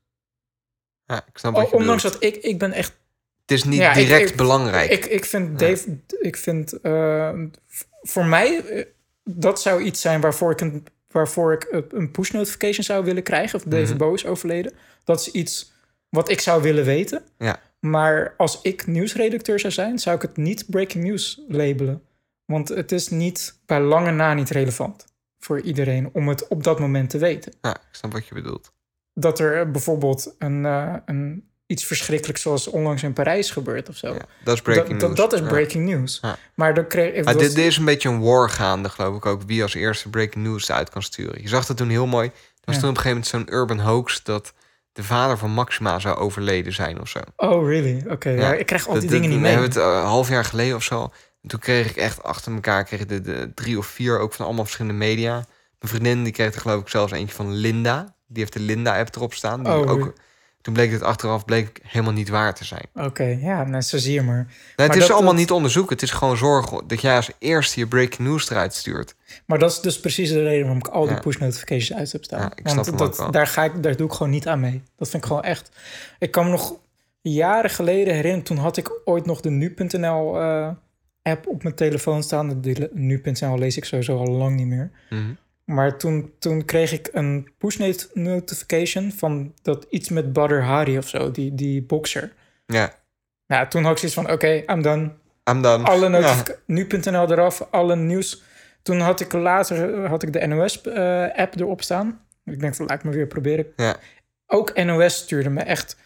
ja ik snap wat O- je ondanks bedoelt. dat ik, ik ben echt, Het is niet Ja, direct ik- belangrijk. ik, ik vind Ja. Dave, ik vind, eh, voor mij, eh, dat zou iets zijn waarvoor ik een, waarvoor ik een- een push notification zou willen krijgen, of David Mhm. Bowie is overleden. Dat is iets wat ik zou willen weten. Ja. Maar als ik nieuwsredacteur zou zijn, zou ik het niet breaking news labelen. Want het is niet bij lange na niet relevant voor iedereen om het op dat moment te weten. Ja, ik snap wat je bedoelt. Dat er bijvoorbeeld een, eh, een, iets verschrikkelijks zoals onlangs in Parijs gebeurt of zo. Ja, dat is breaking dat, dat, news. dat is Ja. breaking news. Ja. Maar dan kreeg ik. Was- dit, dit is een beetje een war gaande, geloof ik ook. Wie als eerste breaking news eruit kan sturen. Je zag dat toen heel mooi. Er was toen op een gegeven moment zo'n urban hoax... dat de vader van Maxima zou overleden zijn of zo. Oh, really? Oké, ja. Ja, ik krijg al Dat- die dat- dingen niet we mee. hebben het eh, een half jaar geleden of zo. En toen kreeg ik echt achter elkaar kreeg de, de drie of vier ook van allemaal verschillende media. Mijn vriendin die kreeg er geloof ik zelfs eentje van Linda. Die heeft de Linda-app erop staan. Die Oh, ook, toen bleek het achteraf bleek helemaal niet waar te zijn. Oké, ja, nou, zo zie je maar. Nou, het Maar is dat- allemaal dat- niet onderzoeken. Het is gewoon zorgen dat jij als eerste je breaking news eruit stuurt. Maar dat is dus precies de reden waarom ik al die Ja. push notifications uit heb staan. Ja, ik snap Want dat, daar, ga ik, daar doe ik gewoon niet aan mee. Dat vind ik gewoon echt. Ik kan me nog jaren geleden herinneren, toen had ik ooit nog de nu.nl app op mijn telefoon staan. De nu.nl lees ik sowieso al lang niet meer. Mhm. Maar toen, toen kreeg ik een push not- notification van dat iets met Badr Hari of zo, die, die boxer. Ja, Nou, toen had ik zoiets van, oké, I'm done. I'm done. Alle Ja. nu.nl eraf, alle nieuws. Toen had ik later eh, had ik de NOS-app erop staan. Ik denk, dat laat ik me weer proberen. Ja. Ook NOS stuurde me echt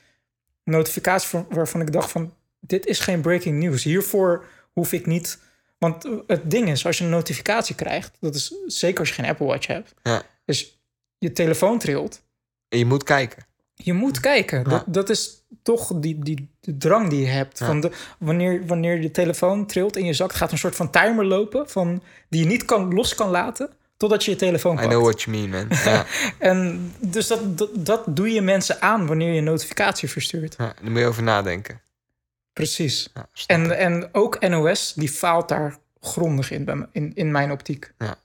notificaties van- waarvan ik dacht van... dit is geen breaking news. Hiervoor hoef ik niet... Want het ding is, als je een notificatie krijgt... dat is zeker als je geen Apple Watch hebt... Ja. dus je telefoon trilt... En je moet kijken. Je moet kijken. Ja. Dat, dat is toch die, die de drang die je hebt. Ja. Van de, wanneer, wanneer je telefoon trilt in je zak, gaat een soort van timer lopen van, die je niet kan, los kan laten totdat je je telefoon I pakt. know what you mean, man. Ja, En dus dat, dat, dat doe je mensen aan wanneer je een notificatie verstuurt. ja, daar moet je over nadenken. Precies. Ja, En, en ook NOS, die faalt daar grondig in, bij me- in, in mijn optiek. Ja.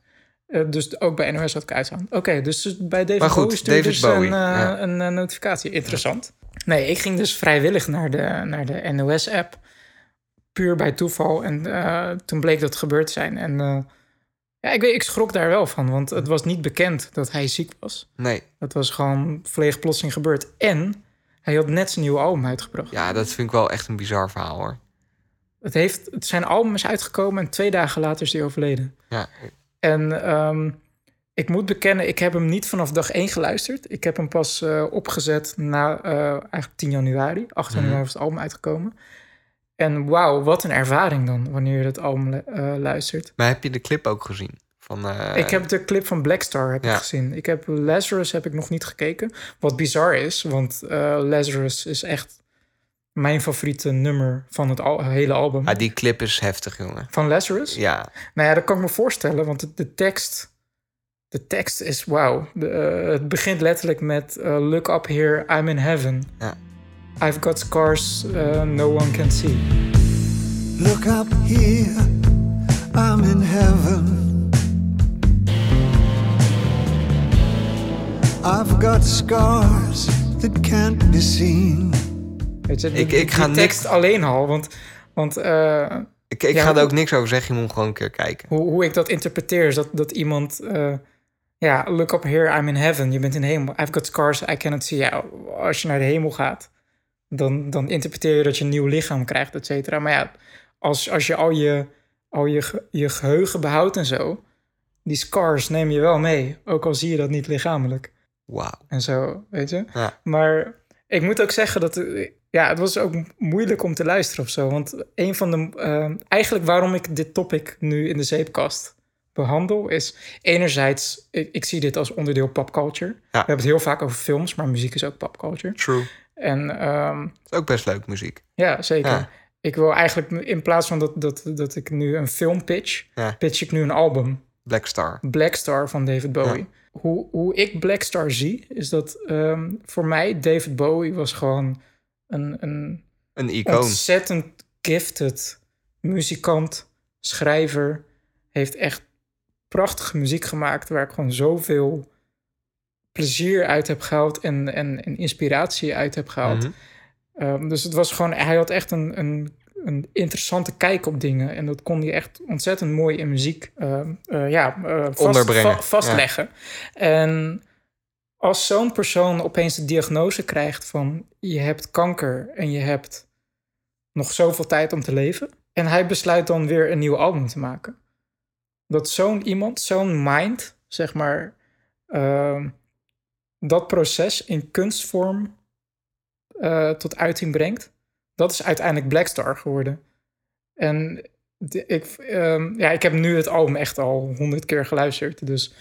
Eh, dus ook bij NOS had ik uitstaan. Oké, dus bij David Maar goed, Bowie stuurde dus een, eh, ja. een, eh, notificatie. Interessant. Nee, ik ging dus vrijwillig naar de, naar de NOS-app. Puur bij toeval. En eh, toen bleek dat gebeurd te zijn. En eh, ja, ik, weet, ik schrok daar wel van. Want het was niet bekend dat hij ziek was. Nee, Dat was gewoon volledig plotseling gebeurd. En hij had net zijn nieuwe album uitgebracht. ja, dat vind ik wel echt een bizar verhaal, hoor. Het, heeft, het zijn album is uitgekomen en twee dagen later is hij overleden. Ja, En ehm, ik moet bekennen, ik heb hem niet vanaf dag één geluisterd. Ik heb hem pas eh, opgezet na eh, eigenlijk 10 januari. 8 Mhm. januari was het album uitgekomen. En wauw, wat een ervaring dan wanneer je het album eh, luistert. maar heb je de clip ook gezien? Van, eh, ik heb de clip van Blackstar heb Ja. ik gezien. Ik heb Lazarus heb ik nog niet gekeken. Wat bizar is, want eh, Lazarus is echt mijn favoriete nummer van het al- hele album. Ah, die clip is heftig, jongen. Van Lazarus? Ja, Nou ja, dat kan ik me voorstellen, want de, de tekst... De tekst is wauw. Eh, het begint letterlijk met... Look up here, I'm in heaven. Ja. I've got scars uh, no one can see. Look up here, I'm in heaven. I've got scars that can't be seen. Weet je, Ik- ik ga tekst alleen al, want... want eh, ik, ik Ja, ga er ook niks over zeggen. Je moet hem gewoon een keer kijken. hoe, hoe ik dat interpreteer is dat, dat iemand... eh, ja, look up here, I'm in heaven. Je bent in de hemel. I've got scars I cannot see. Ja, als je naar de hemel gaat, dan, dan interpreteer je dat je een nieuw lichaam krijgt, et cetera. Maar ja, als, als je al je, al je, je geheugen behoudt en zo... die scars neem je wel mee, ook al zie je dat niet lichamelijk. Wauw. en zo, weet je. Ja. Maar ik moet ook zeggen dat ja, het was ook moeilijk om te luisteren of zo. Want een van de. eh, eigenlijk waarom ik dit topic nu in de zeepkast behandel, is enerzijds, ik, ik zie dit als onderdeel popculture. We hebben het heel vaak over films, maar muziek is ook popculture. True. En ehm, Het is ook best leuk muziek. ja, zeker. Ja. Ik wil eigenlijk in plaats van dat, dat, dat ik nu een film pitch, Ja. pitch ik nu een album. Black Star. Black Star van David Bowie. Hoe, hoe ik Black Star zie, is dat ehm, voor mij David Bowie was gewoon een, een Een icoon. ontzettend gifted muzikant, schrijver. Heeft echt prachtige muziek gemaakt waar ik gewoon zoveel plezier uit heb gehaald en, en, en inspiratie uit heb gehaald. Mhm. Ehm, dus het was gewoon, hij had echt een, een, een interessante kijk op dingen. En dat kon hij echt ontzettend mooi in muziek ehm, eh, ja, eh, vast- Onderbrengen, va- vastleggen. En als zo'n persoon opeens de diagnose krijgt van je hebt kanker en je hebt nog zoveel tijd om te leven. En hij besluit dan weer een nieuw album te maken. Dat zo'n iemand, zo'n mind, zeg maar, ehm, dat proces in kunstvorm eh, tot uiting brengt. Dat is uiteindelijk Blackstar geworden. En de- ik, ehm, ja, ik heb nu het album echt al honderd keer geluisterd. Dus,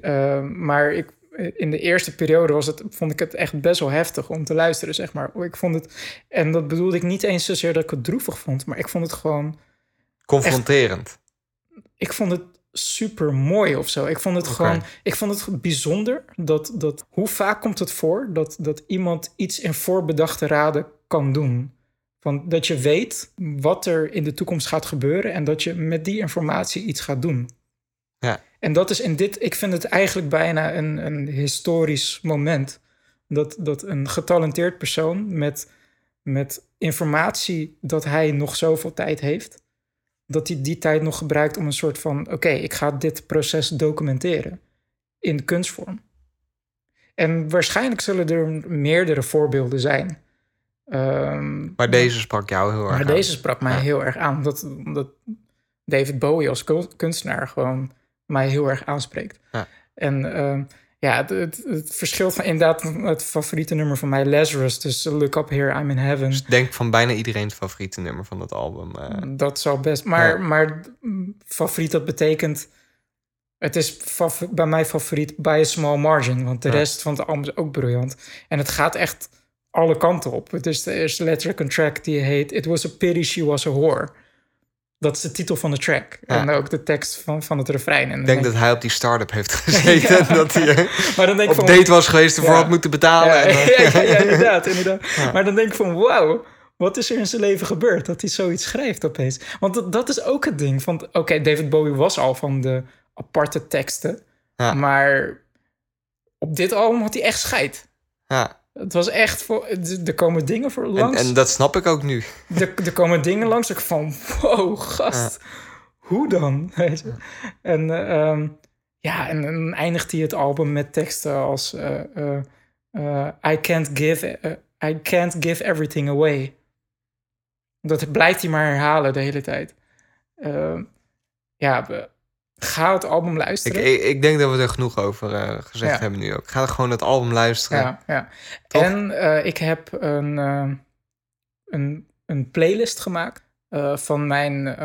ehm, maar ik, in de eerste periode was het, vond ik het echt best wel heftig om te luisteren, zeg maar. Ik vond het, en dat bedoelde ik niet eens zozeer dat ik het droevig vond, maar ik vond het gewoon Confronterend. ik vond het super mooi of zo. Ik vond het gewoon, ik vond het bijzonder dat, dat hoe vaak komt het voor dat, dat iemand iets in voorbedachte raden kan doen. Van dat je weet wat er in de toekomst gaat gebeuren en dat je met die informatie iets gaat doen. Ja. En dat is in dit, ik vind het eigenlijk bijna een, een historisch moment. Dat, dat een getalenteerd persoon met, met informatie dat hij nog zoveel tijd heeft, dat hij die tijd nog gebruikt om een soort van: oké, ik ga dit proces documenteren in kunstvorm. En waarschijnlijk zullen er meerdere voorbeelden zijn. Ehm, Maar deze sprak jou heel erg maar aan. deze sprak mij heel erg aan, omdat, omdat David Bowie als ku- kunstenaar gewoon mij heel erg aanspreekt. Ja. En ehm, ja, het, het, het verschilt van inderdaad het favoriete nummer van mij, Lazarus. Dus Look Up Here, I'm in Heaven. Ik denk van bijna iedereen's favoriete nummer van dat album. eh. Dat zal best. Maar, Ja. maar favoriet, dat betekent. Het is bij mij favoriet by a small margin. Want de rest van het album is ook briljant. En het gaat echt alle kanten op. Het is de eerste letterlijk een track die heet It Was a Pity She Was a Whore. Dat is de titel van de track. Ja. En ook de tekst van, van het refrein. En ik denk dat hij op die start-up heeft gezeten. En dat hij maar dan denk ik op van, date was geweest ervoor Ja. had moeten betalen. Ja, en, eh, ja, inderdaad, inderdaad. Maar dan denk ik van, wauw, wat is er in zijn leven gebeurd? Dat hij zoiets schrijft opeens. Want dat, dat is ook het ding. van Oké, David Bowie was al van de aparte teksten. Maar op dit album had hij echt scheid. ja. Het was echt voor... Er komen dingen voor En, langs. en dat snap ik ook nu. Er, er komen dingen langs. Ik van, wow, gast. Hoe dan? Weet je? En eh, ehm, ja, en dan eindigt hij het album met teksten als... eh, eh, I, can't give, I can't give everything away. Dat blijft hij maar herhalen de hele tijd. Ehm, ja, we- ga het album luisteren. ik, ik denk dat we er genoeg over eh, gezegd Ja. hebben nu ook. Ga gewoon het album luisteren. Ja, ja. Toch? En eh, ik heb een, eh, een, een playlist gemaakt van mijn.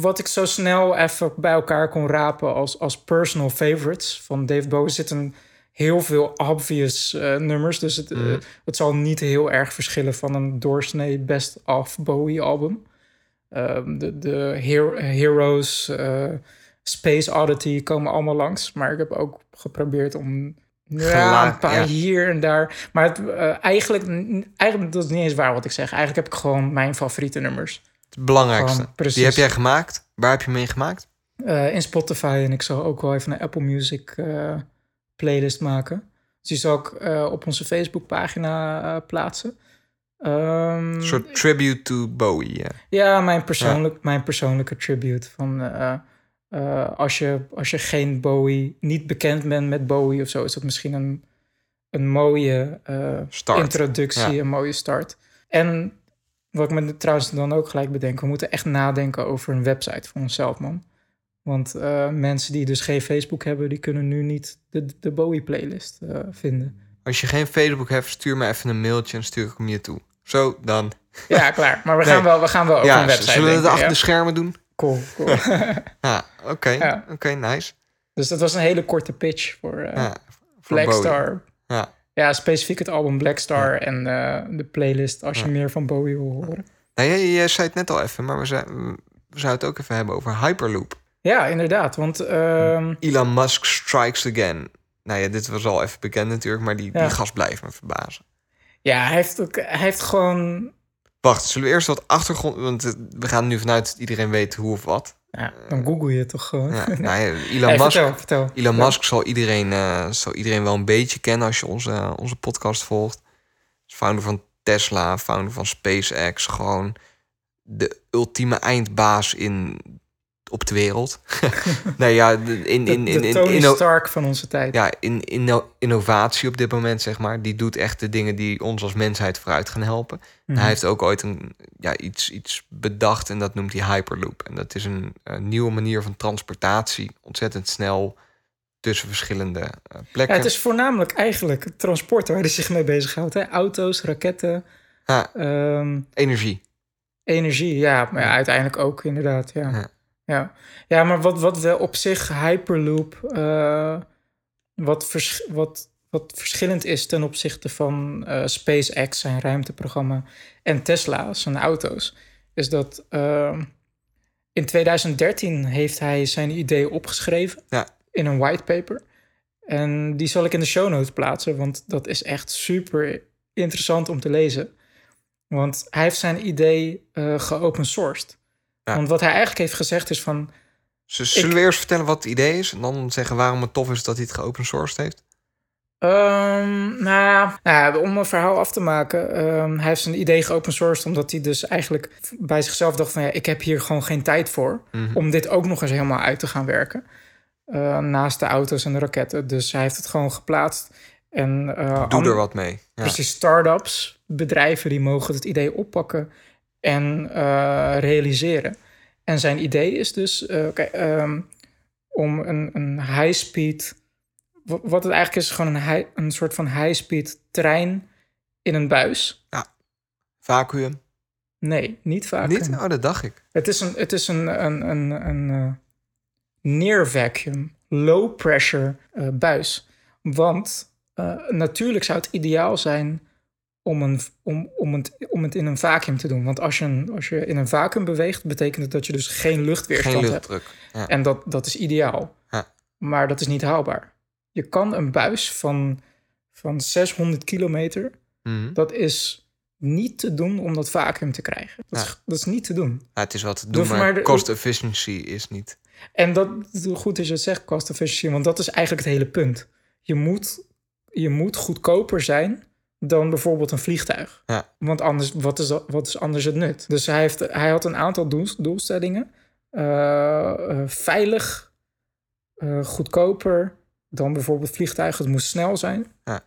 wat ik zo snel even bij elkaar kon rapen als, als personal favorites. Van Dave Bowie zitten heel veel obvious nummers. Dus het, Mhm. het zal niet heel erg verschillen van een doorsnee best of Bowie album. Ehm, de de Hero- Heroes, eh, Space Oddity komen allemaal langs. Maar ik heb ook geprobeerd om ja, een paar ja. hier en daar. Maar het, eh, eigenlijk, eigenlijk, dat is niet eens waar wat ik zeg. Eigenlijk heb ik gewoon mijn favoriete nummers. Het belangrijkste. Gewoon. Die heb jij gemaakt. Waar heb je mee gemaakt? Eh, in Spotify. En ik zal ook wel even een Apple Music playlist maken. Dus die zal ik op onze Facebookpagina eh plaatsen. Ehm, Een soort tribute to Bowie. Ja. Ja, mijn, persoonlijk, mijn persoonlijke tribute. Van, eh, eh, als, je, als je geen Bowie, niet bekend bent met Bowie of zo, is dat misschien een, een mooie eh, introductie, Ja. een mooie start. En wat ik me trouwens dan ook gelijk bedenk, we moeten echt nadenken over een website voor onszelf, man. Want mensen die dus geen Facebook hebben, die kunnen nu niet de, de Bowie-playlist eh, vinden. Als je geen Facebook hebt, stuur me even een mailtje en stuur ik hem je toe. Zo, dan. Ja, klaar. Maar we Nee. gaan wel, we gaan wel ja, een website zullen we het achter ja? de schermen doen? Cool, cool. Ja, oké. Ja. Oké, nice. dus dat was een hele korte pitch voor eh Ja, voor Black Bowie. Star. Ja. Ja, specifiek het album Black Star en eh, de playlist als je meer van Bowie wil horen. Nou, jij, jij zei het net al even, maar we, zei, we zouden het ook even hebben over Hyperloop. Ja, inderdaad. Want ehm, Elon Musk strikes again. Nou ja, dit was al even bekend natuurlijk, maar die, Ja. die gast blijft me verbazen. Ja, hij heeft, ook, hij heeft gewoon... Wacht, zullen we eerst wat achtergrond... Want eh, we gaan nu vanuit dat iedereen weet hoe of wat. Ja, dan google je toch gewoon. Ja, nou ja, Elon Musk, vertel, vertel. Elon. Musk zal iedereen, eh, zal iedereen wel een beetje kennen als je onze, onze podcast volgt. Founder van Tesla, founder van SpaceX. Gewoon de ultieme eindbaas in, op de wereld. nee, ja, de- in, in, in, de in, Tony Stark van onze tijd. ja, in, in innovatie op dit moment, zeg maar. Die doet echt de dingen die ons als mensheid vooruit gaan helpen. Mhm. Hij heeft ook ooit een, ja, iets, iets bedacht en dat noemt hij Hyperloop. En dat is een, een nieuwe manier van transportatie. Ontzettend snel tussen verschillende eh, plekken. Ja, het is voornamelijk eigenlijk het transport waar hij zich mee bezighoudt. Hè? Auto's, raketten, Ja, ehm, energie. energie. Ja, maar ja, Ja. uiteindelijk ook inderdaad. Ja, Ja. ja. maar wat, wat wel op zich Hyperloop... eh, wat, vers, wat, wat verschillend is ten opzichte van eh, SpaceX, zijn ruimteprogramma... en Tesla, zijn auto's... is dat ehm, in 2013 heeft hij zijn idee opgeschreven... Ja. in een whitepaper... En die zal ik in de show notes plaatsen, want dat is echt super interessant om te lezen. Want hij heeft zijn idee eh geopen sourced. Ja. Want wat hij eigenlijk heeft gezegd is van... Dus zullen we eerst vertellen wat het idee is? En dan zeggen waarom het tof is dat hij het geopen sourced heeft? ehm, nou, ja, nou om een verhaal af te maken. ehm, hij heeft zijn idee geopen sourced omdat hij dus eigenlijk bij zichzelf dacht van... ja, ik heb hier gewoon geen tijd voor Mhm. om dit ook nog eens helemaal uit te gaan werken. Eh, naast de auto's en de raketten. Dus hij heeft het gewoon geplaatst. En, eh, Doe er wat mee. Ja. Precies, start-ups, bedrijven die mogen het idee oppakken en eh, realiseren. En zijn idee is dus ehm, om een, een high-speed... wa- Wat het eigenlijk is, gewoon een, high- een soort van high-speed trein in een buis. Vacuüm. Nee, niet vaak. Niet? Oh, dat dacht ik. Het is een, het is een, een, een, een eh, near vacuum, low pressure buis. Want natuurlijk zou het ideaal zijn om, een, om, om, het, om het in een vacuüm te doen. Want als je, een, als je in een vacuüm beweegt, betekent het dat je dus geen luchtweerstand Geen hebt. luchtdruk. Ja. En dat, dat is ideaal. Ja. Maar dat is niet haalbaar. Je kan een buis van, van 600 kilometer, Mhm. dat is niet te doen om dat vacuüm te krijgen. Dat, Ja. is, dat is niet te doen. Ja, het is wat te Doe doen, maar, maar de- cost efficiency is niet. En dat goed is je het zegt, cost efficiency, want dat is eigenlijk het hele punt. Je moet, je moet goedkoper zijn dan bijvoorbeeld een vliegtuig. Ja. Want anders, wat is, wat is anders het nut? Dus hij, heeft, hij had een aantal doel- doelstellingen. Eh, eh, veilig, eh, goedkoper dan bijvoorbeeld vliegtuigen. Het moest snel zijn. Ja.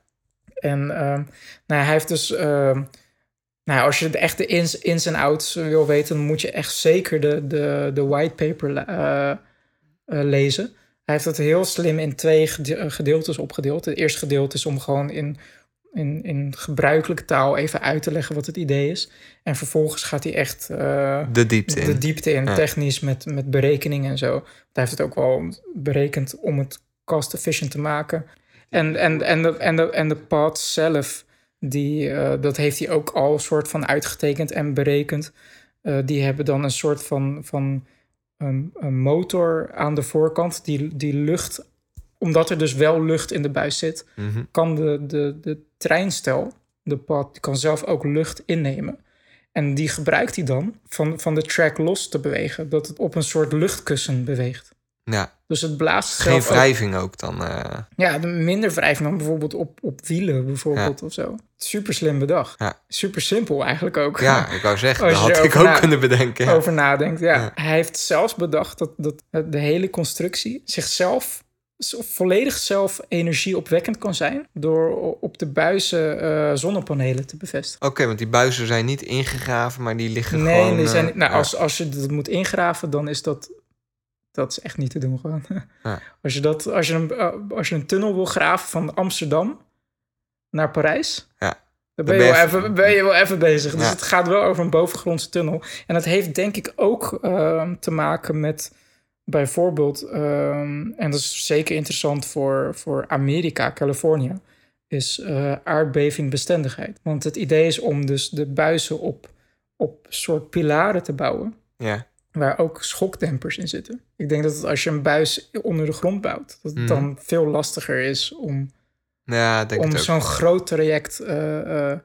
En ehm, nou, ja, hij heeft dus... ehm, nou, ja, als je de echte ins, ins en outs wil weten, dan moet je echt zeker de, de, de whitepaper eh, eh, lezen. Hij heeft het heel slim in twee gede- gedeeltes opgedeeld. Het eerste gedeelte is om gewoon in, in, in gebruikelijke taal even uit te leggen wat het idee is. En vervolgens gaat hij echt eh, De diepte in. de diepte in, Ja. technisch met, met berekeningen en zo. Want hij heeft het ook wel berekend om het cost-efficient te maken. En, en, en, de, en, de, en de pad zelf, die, eh, dat heeft hij ook al soort van uitgetekend en berekend. Eh, die hebben dan een soort van, van een, een motor aan de voorkant die, die lucht... Omdat er dus wel lucht in de buis zit, Mhm. kan de, de, de treinstel, de pad, die kan zelf ook lucht innemen. En die gebruikt hij dan van, van de track los te bewegen. Dat het op een soort luchtkussen beweegt. Ja, Dus het blaast geen ook- wrijving ook dan. eh, ja, de minder wrijving dan bijvoorbeeld op, op wielen bijvoorbeeld of zo. Super slim bedacht. Ja. Super simpel eigenlijk ook. ja, ik wou zeggen, dat had ik ook kunnen bedenken. Ja. Over nadenkt, ja. Ja. Hij heeft zelfs bedacht dat, dat de hele constructie zichzelf volledig zelf energieopwekkend kan zijn door op de buizen eh, zonnepanelen te bevestigen. Oké, want die buizen zijn niet ingegraven, maar die liggen Nee, gewoon... die zijn, eh, nou, ja. als, als je dat moet ingraven, dan is dat Dat is echt niet te doen gewoon. Ja. Als, je dat, als, je een, eh, als je een tunnel wil graven van Amsterdam naar Parijs... Ja. Dan ben je, wel even, ben je wel even bezig. Dus Ja. het gaat wel over een bovengrondse tunnel. En dat heeft denk ik ook ehm, te maken met bijvoorbeeld... ehm, en dat is zeker interessant voor, voor Amerika, Californië... is eh, aardbevingbestendigheid. Want het idee is om dus de buizen op, op soort pilaren te bouwen... Ja. waar ook schokdempers in zitten. Ik denk dat als je een buis onder de grond bouwt... dat het Mhm. dan veel lastiger is om, Ja, denk om zo'n groot traject... eh eh,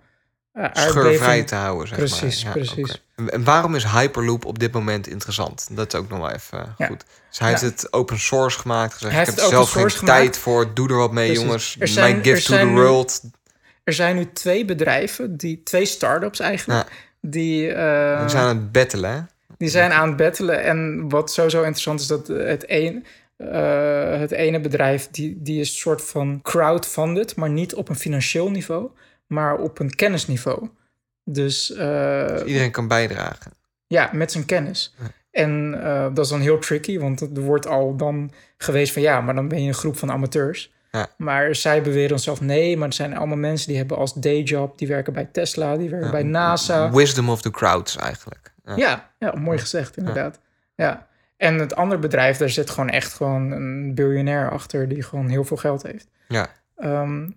Scheurvrij te houden, zeg Precies, maar. Ja, precies. En- waarom is Hyperloop op dit moment interessant? Dat is ook nog wel even eh, Ja. goed. Dus hij heeft het open source gemaakt. Gezegd, Hij ik heeft heb er zelf geen gemaakt. tijd voor. Doe er wat mee, Precies. jongens. Zijn- My gift to the nu- world. Er zijn nu twee bedrijven, die, twee start-ups eigenlijk... die, eh, We zijn aan het battelen, hè? die zijn aan het battelen. En wat sowieso interessant is, dat het, een, eh, het ene bedrijf... Die, die is soort van crowdfunded, maar niet op een financieel niveau... maar op een kennisniveau. Dus eh, Iedereen kan bijdragen. Ja, met zijn kennis. En eh, dat is dan heel tricky, want er wordt al dan geweest van ja, maar dan ben je een groep van amateurs. Ja. Maar zij beweren zelf nee, maar er zijn allemaal mensen die hebben als dayjob, die werken bij Tesla, die werken Ja. bij NASA. Wisdom of the crowds eigenlijk. Ja. Ja, ja, mooi gezegd inderdaad. Ja. En het andere bedrijf, daar zit gewoon echt gewoon een biljonair achter die gewoon heel veel geld heeft. Ja. Ehm,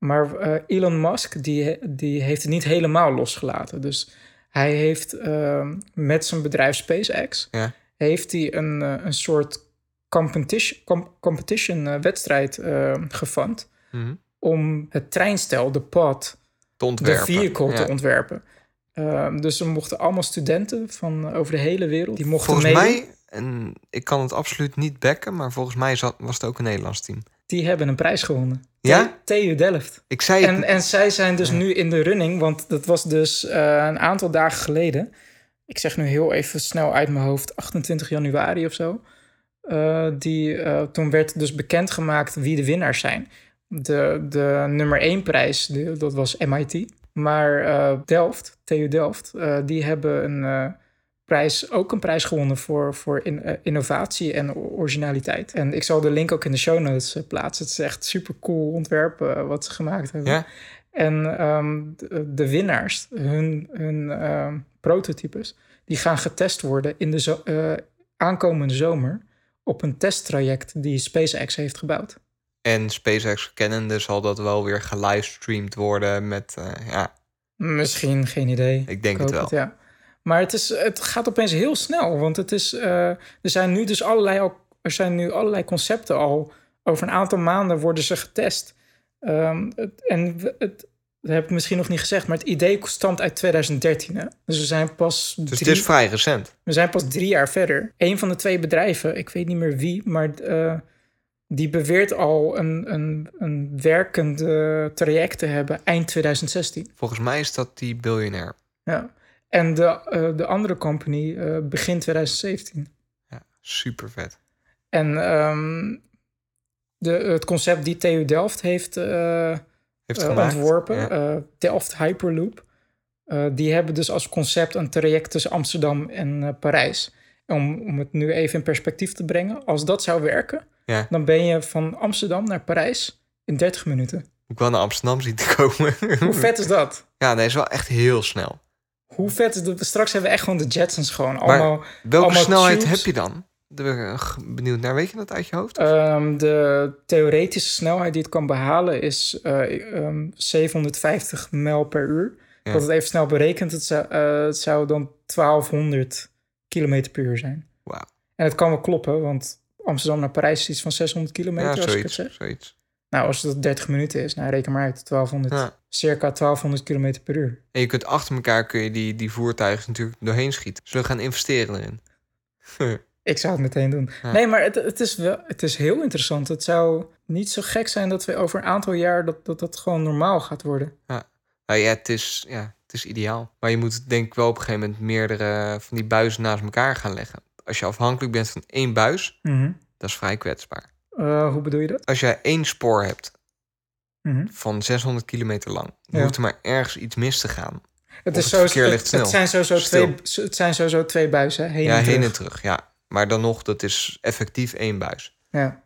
maar eh, Elon Musk, die, die heeft het niet helemaal losgelaten. Dus hij heeft ehm, met zijn bedrijf SpaceX... Ja. heeft hij een, eh, een soort competition, com- competition eh, wedstrijd eh gefund... Mhm. om het treinstel, de ontwerpen. de vehicle Ja. te ontwerpen. Ehm, dus er mochten allemaal studenten van over de hele wereld... die mochten Volgens mij, en ik kan het absoluut niet backen, maar volgens mij was het ook een Nederlands team. Die hebben een prijs gewonnen. Ja? TU Delft. Ik zei het. En, en zij zijn dus Ja. nu in de running, want dat was dus eh, een aantal dagen geleden. Ik zeg nu heel even snel uit mijn hoofd, 28 januari of zo. Eh, die, eh, toen werd dus bekendgemaakt wie de winnaars zijn. De, de nummer één prijs, die- dat was MIT. Maar Delft, TU Delft, die hebben een prijs, ook een prijs gewonnen voor, voor in- eh, innovatie en originaliteit. En ik zal de link ook in de show notes eh, plaatsen. Het is echt super cool ontwerp eh, wat ze gemaakt hebben. Ja? En ehm, de, de winnaars, hun, hun ehm, prototypes, die gaan getest worden in de zo- aankomende zomer op een testtraject die SpaceX heeft gebouwd. En SpaceX kennende zal dat wel weer gelivestreamd worden met, ja, Misschien, geen idee. ik denk het wel. ja. Maar het, is, het gaat opeens heel snel, want het is, eh, er zijn nu dus allerlei, al- er zijn nu allerlei concepten al. Over een aantal maanden worden ze getest. Ehm, het, en het, dat heb ik misschien nog niet gezegd, maar het idee stamt uit 2013. Hè? Dus we zijn pas Dus drie, het is vrij recent. we zijn pas drie jaar verder. Een van de twee bedrijven, ik weet niet meer wie, maar eh, die beweert al een, een, een werkend traject te hebben eind 2016. Volgens mij is dat die biljonair. Ja. En de, eh, de andere company eh, begin 2017. Ja, super vet. En ehm, de, het concept die TU Delft heeft eh, Heeft ontworpen, Ja. Delft Hyperloop, die hebben dus als concept een traject tussen Amsterdam en Parijs. Om, om het nu even in perspectief te brengen, als dat zou werken, Ja. dan ben je van Amsterdam naar Parijs in 30 minuten. Ik wil naar Amsterdam zien te komen. Hoe vet is dat? Ja, nee, is wel echt heel snel. Hoe vet is dat? Straks hebben we echt gewoon de Jetsons gewoon. Allemaal, Welke Allemaal snelheid tubes. heb je dan? Daar ben ik eh, benieuwd naar. Weet je dat uit je hoofd? Ehm, de theoretische snelheid die het kan behalen is eh, ehm, 750 mijl per uur. Ja. Dat het even snel berekend, het zou, eh, het zou dan 1200 kilometer per uur zijn. Wauw. En het kan wel kloppen, want Amsterdam naar Parijs is iets van 600 kilometer, Ja, als ik het zoiets. zeg. zoiets. Nou, als het 30 minuten is, nou reken maar uit, 1200, Ja. Circa 1200 kilometer per uur. En je kunt achter elkaar kun je die, die voertuigen natuurlijk doorheen schieten. Zullen we gaan investeren erin? Ik zou het meteen doen. Ja. Nee, maar het, het, is wel, het is heel interessant. Het zou niet zo gek zijn dat we over een aantal jaar dat dat, dat gewoon normaal gaat worden. Nou ja, het is, ja, het is ideaal. Maar je moet denk ik wel op een gegeven moment meerdere van die buizen naast elkaar gaan leggen. Als je afhankelijk bent van één buis, dat is vrij kwetsbaar. Eh, hoe bedoel je dat? Als jij één spoor hebt Mhm. van 600 kilometer lang, Ja. hoeft er maar ergens iets mis te gaan. Het, is het zo, het, snel. het zijn sowieso twee, het zijn sowieso twee buizen. Heen ja, en heen terug. en terug. Ja. Maar dan nog, dat is effectief één buis. Ja,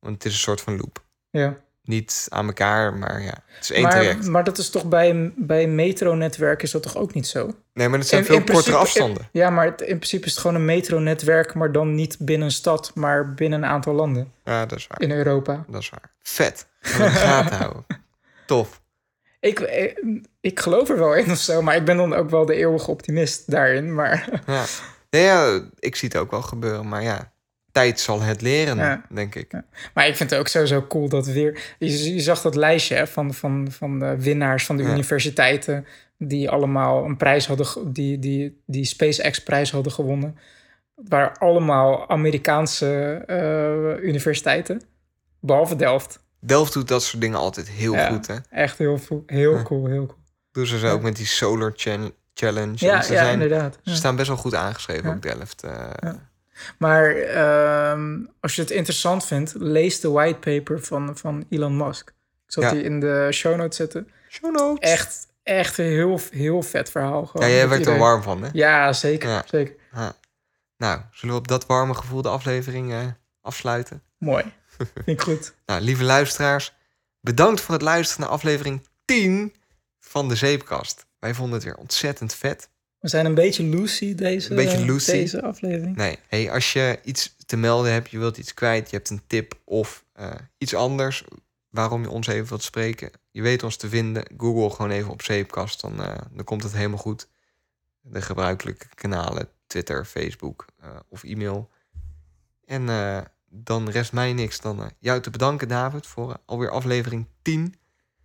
Want het is een soort van loop. ja. Niet aan elkaar, maar ja, het is één Maar, traject. maar dat is toch bij een, bij een metronetwerk is dat toch ook niet zo? Nee, maar het zijn In- veel in kortere principe- afstanden. Ja, maar het, in principe is het gewoon een metronetwerk, maar dan niet binnen een stad, maar binnen een aantal landen Ja, dat is waar. in Europa. Dat is waar. Vet. Gaan we in de gaten houden. Tof. Ik, ik, ik geloof er wel in of zo, maar ik ben dan ook wel de eeuwige optimist daarin. Maar Ja. Nee, ja, ik zie het ook wel gebeuren, maar ja, tijd zal het leren, Ja. denk ik. Maar ik vind het ook sowieso cool dat weer. Je, je zag dat lijstje hè, van, van, van de winnaars van de Ja. universiteiten. die allemaal een prijs hadden. die, die, die SpaceX-prijs hadden gewonnen. Waar allemaal Amerikaanse eh, universiteiten. Behalve Delft. Delft doet dat soort dingen altijd heel Ja. goed, hè? Echt heel, heel Ja. cool, heel cool. Doen ze zo ook met die Solar Challenge. Ja, ze, ja zijn, inderdaad. ze Ja. staan best wel goed aangeschreven, Ja. ook Delft. eh. Ja. Maar ehm, als je het interessant vindt, lees de whitepaper van, van Elon Musk. Ik zal Ja. die in de show notes zetten. Show notes. Echt, echt een heel, heel vet verhaal. Ja, Gewoon jij met werd er warm van, hè? Ja, zeker. Ja. zeker. Ja. Nou, zullen we op dat warme gevoel de aflevering eh, afsluiten? Mooi. Vind ik goed. Nou, lieve luisteraars, bedankt voor het luisteren naar aflevering 10 van de Zeepkast. Wij vonden het weer ontzettend vet. We zijn een beetje loosey deze, Een beetje loosey. deze aflevering. Nee, hey, als je iets te melden hebt, je wilt iets kwijt, je hebt een tip of eh, iets anders waarom je ons even wilt spreken, je weet ons te vinden. Google gewoon even op Zeepkast, dan, eh, dan komt het helemaal goed. De gebruikelijke kanalen, Twitter, Facebook eh, of e-mail. En dan rest mij niks dan eh, jou te bedanken, David, voor eh, alweer aflevering 10.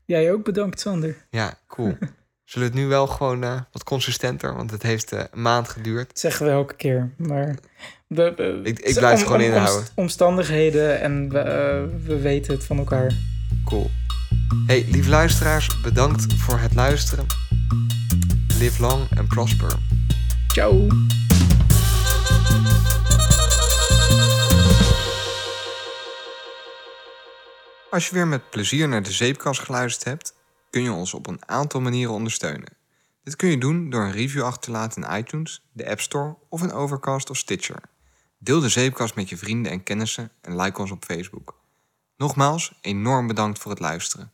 Jij ook bedankt, Sander. Ja, cool. Zullen we het nu wel gewoon eh, wat consistenter, want het heeft een maand geduurd. Dat zeggen we elke keer. Maar de- Ik- ik blijf het gewoon inhouden. omstandigheden en we, we weten het van elkaar. Cool. Hey, lieve luisteraars, bedankt voor het luisteren. Live long and prosper. Ciao. Als je weer met plezier naar de zeepkast geluisterd hebt, kun je ons op een aantal manieren ondersteunen. Dit kun je doen door een review achter te laten in iTunes, de App Store of in Overcast of Stitcher. Deel de zeepkast met je vrienden en kennissen en like ons op Facebook. Nogmaals, enorm bedankt voor het luisteren.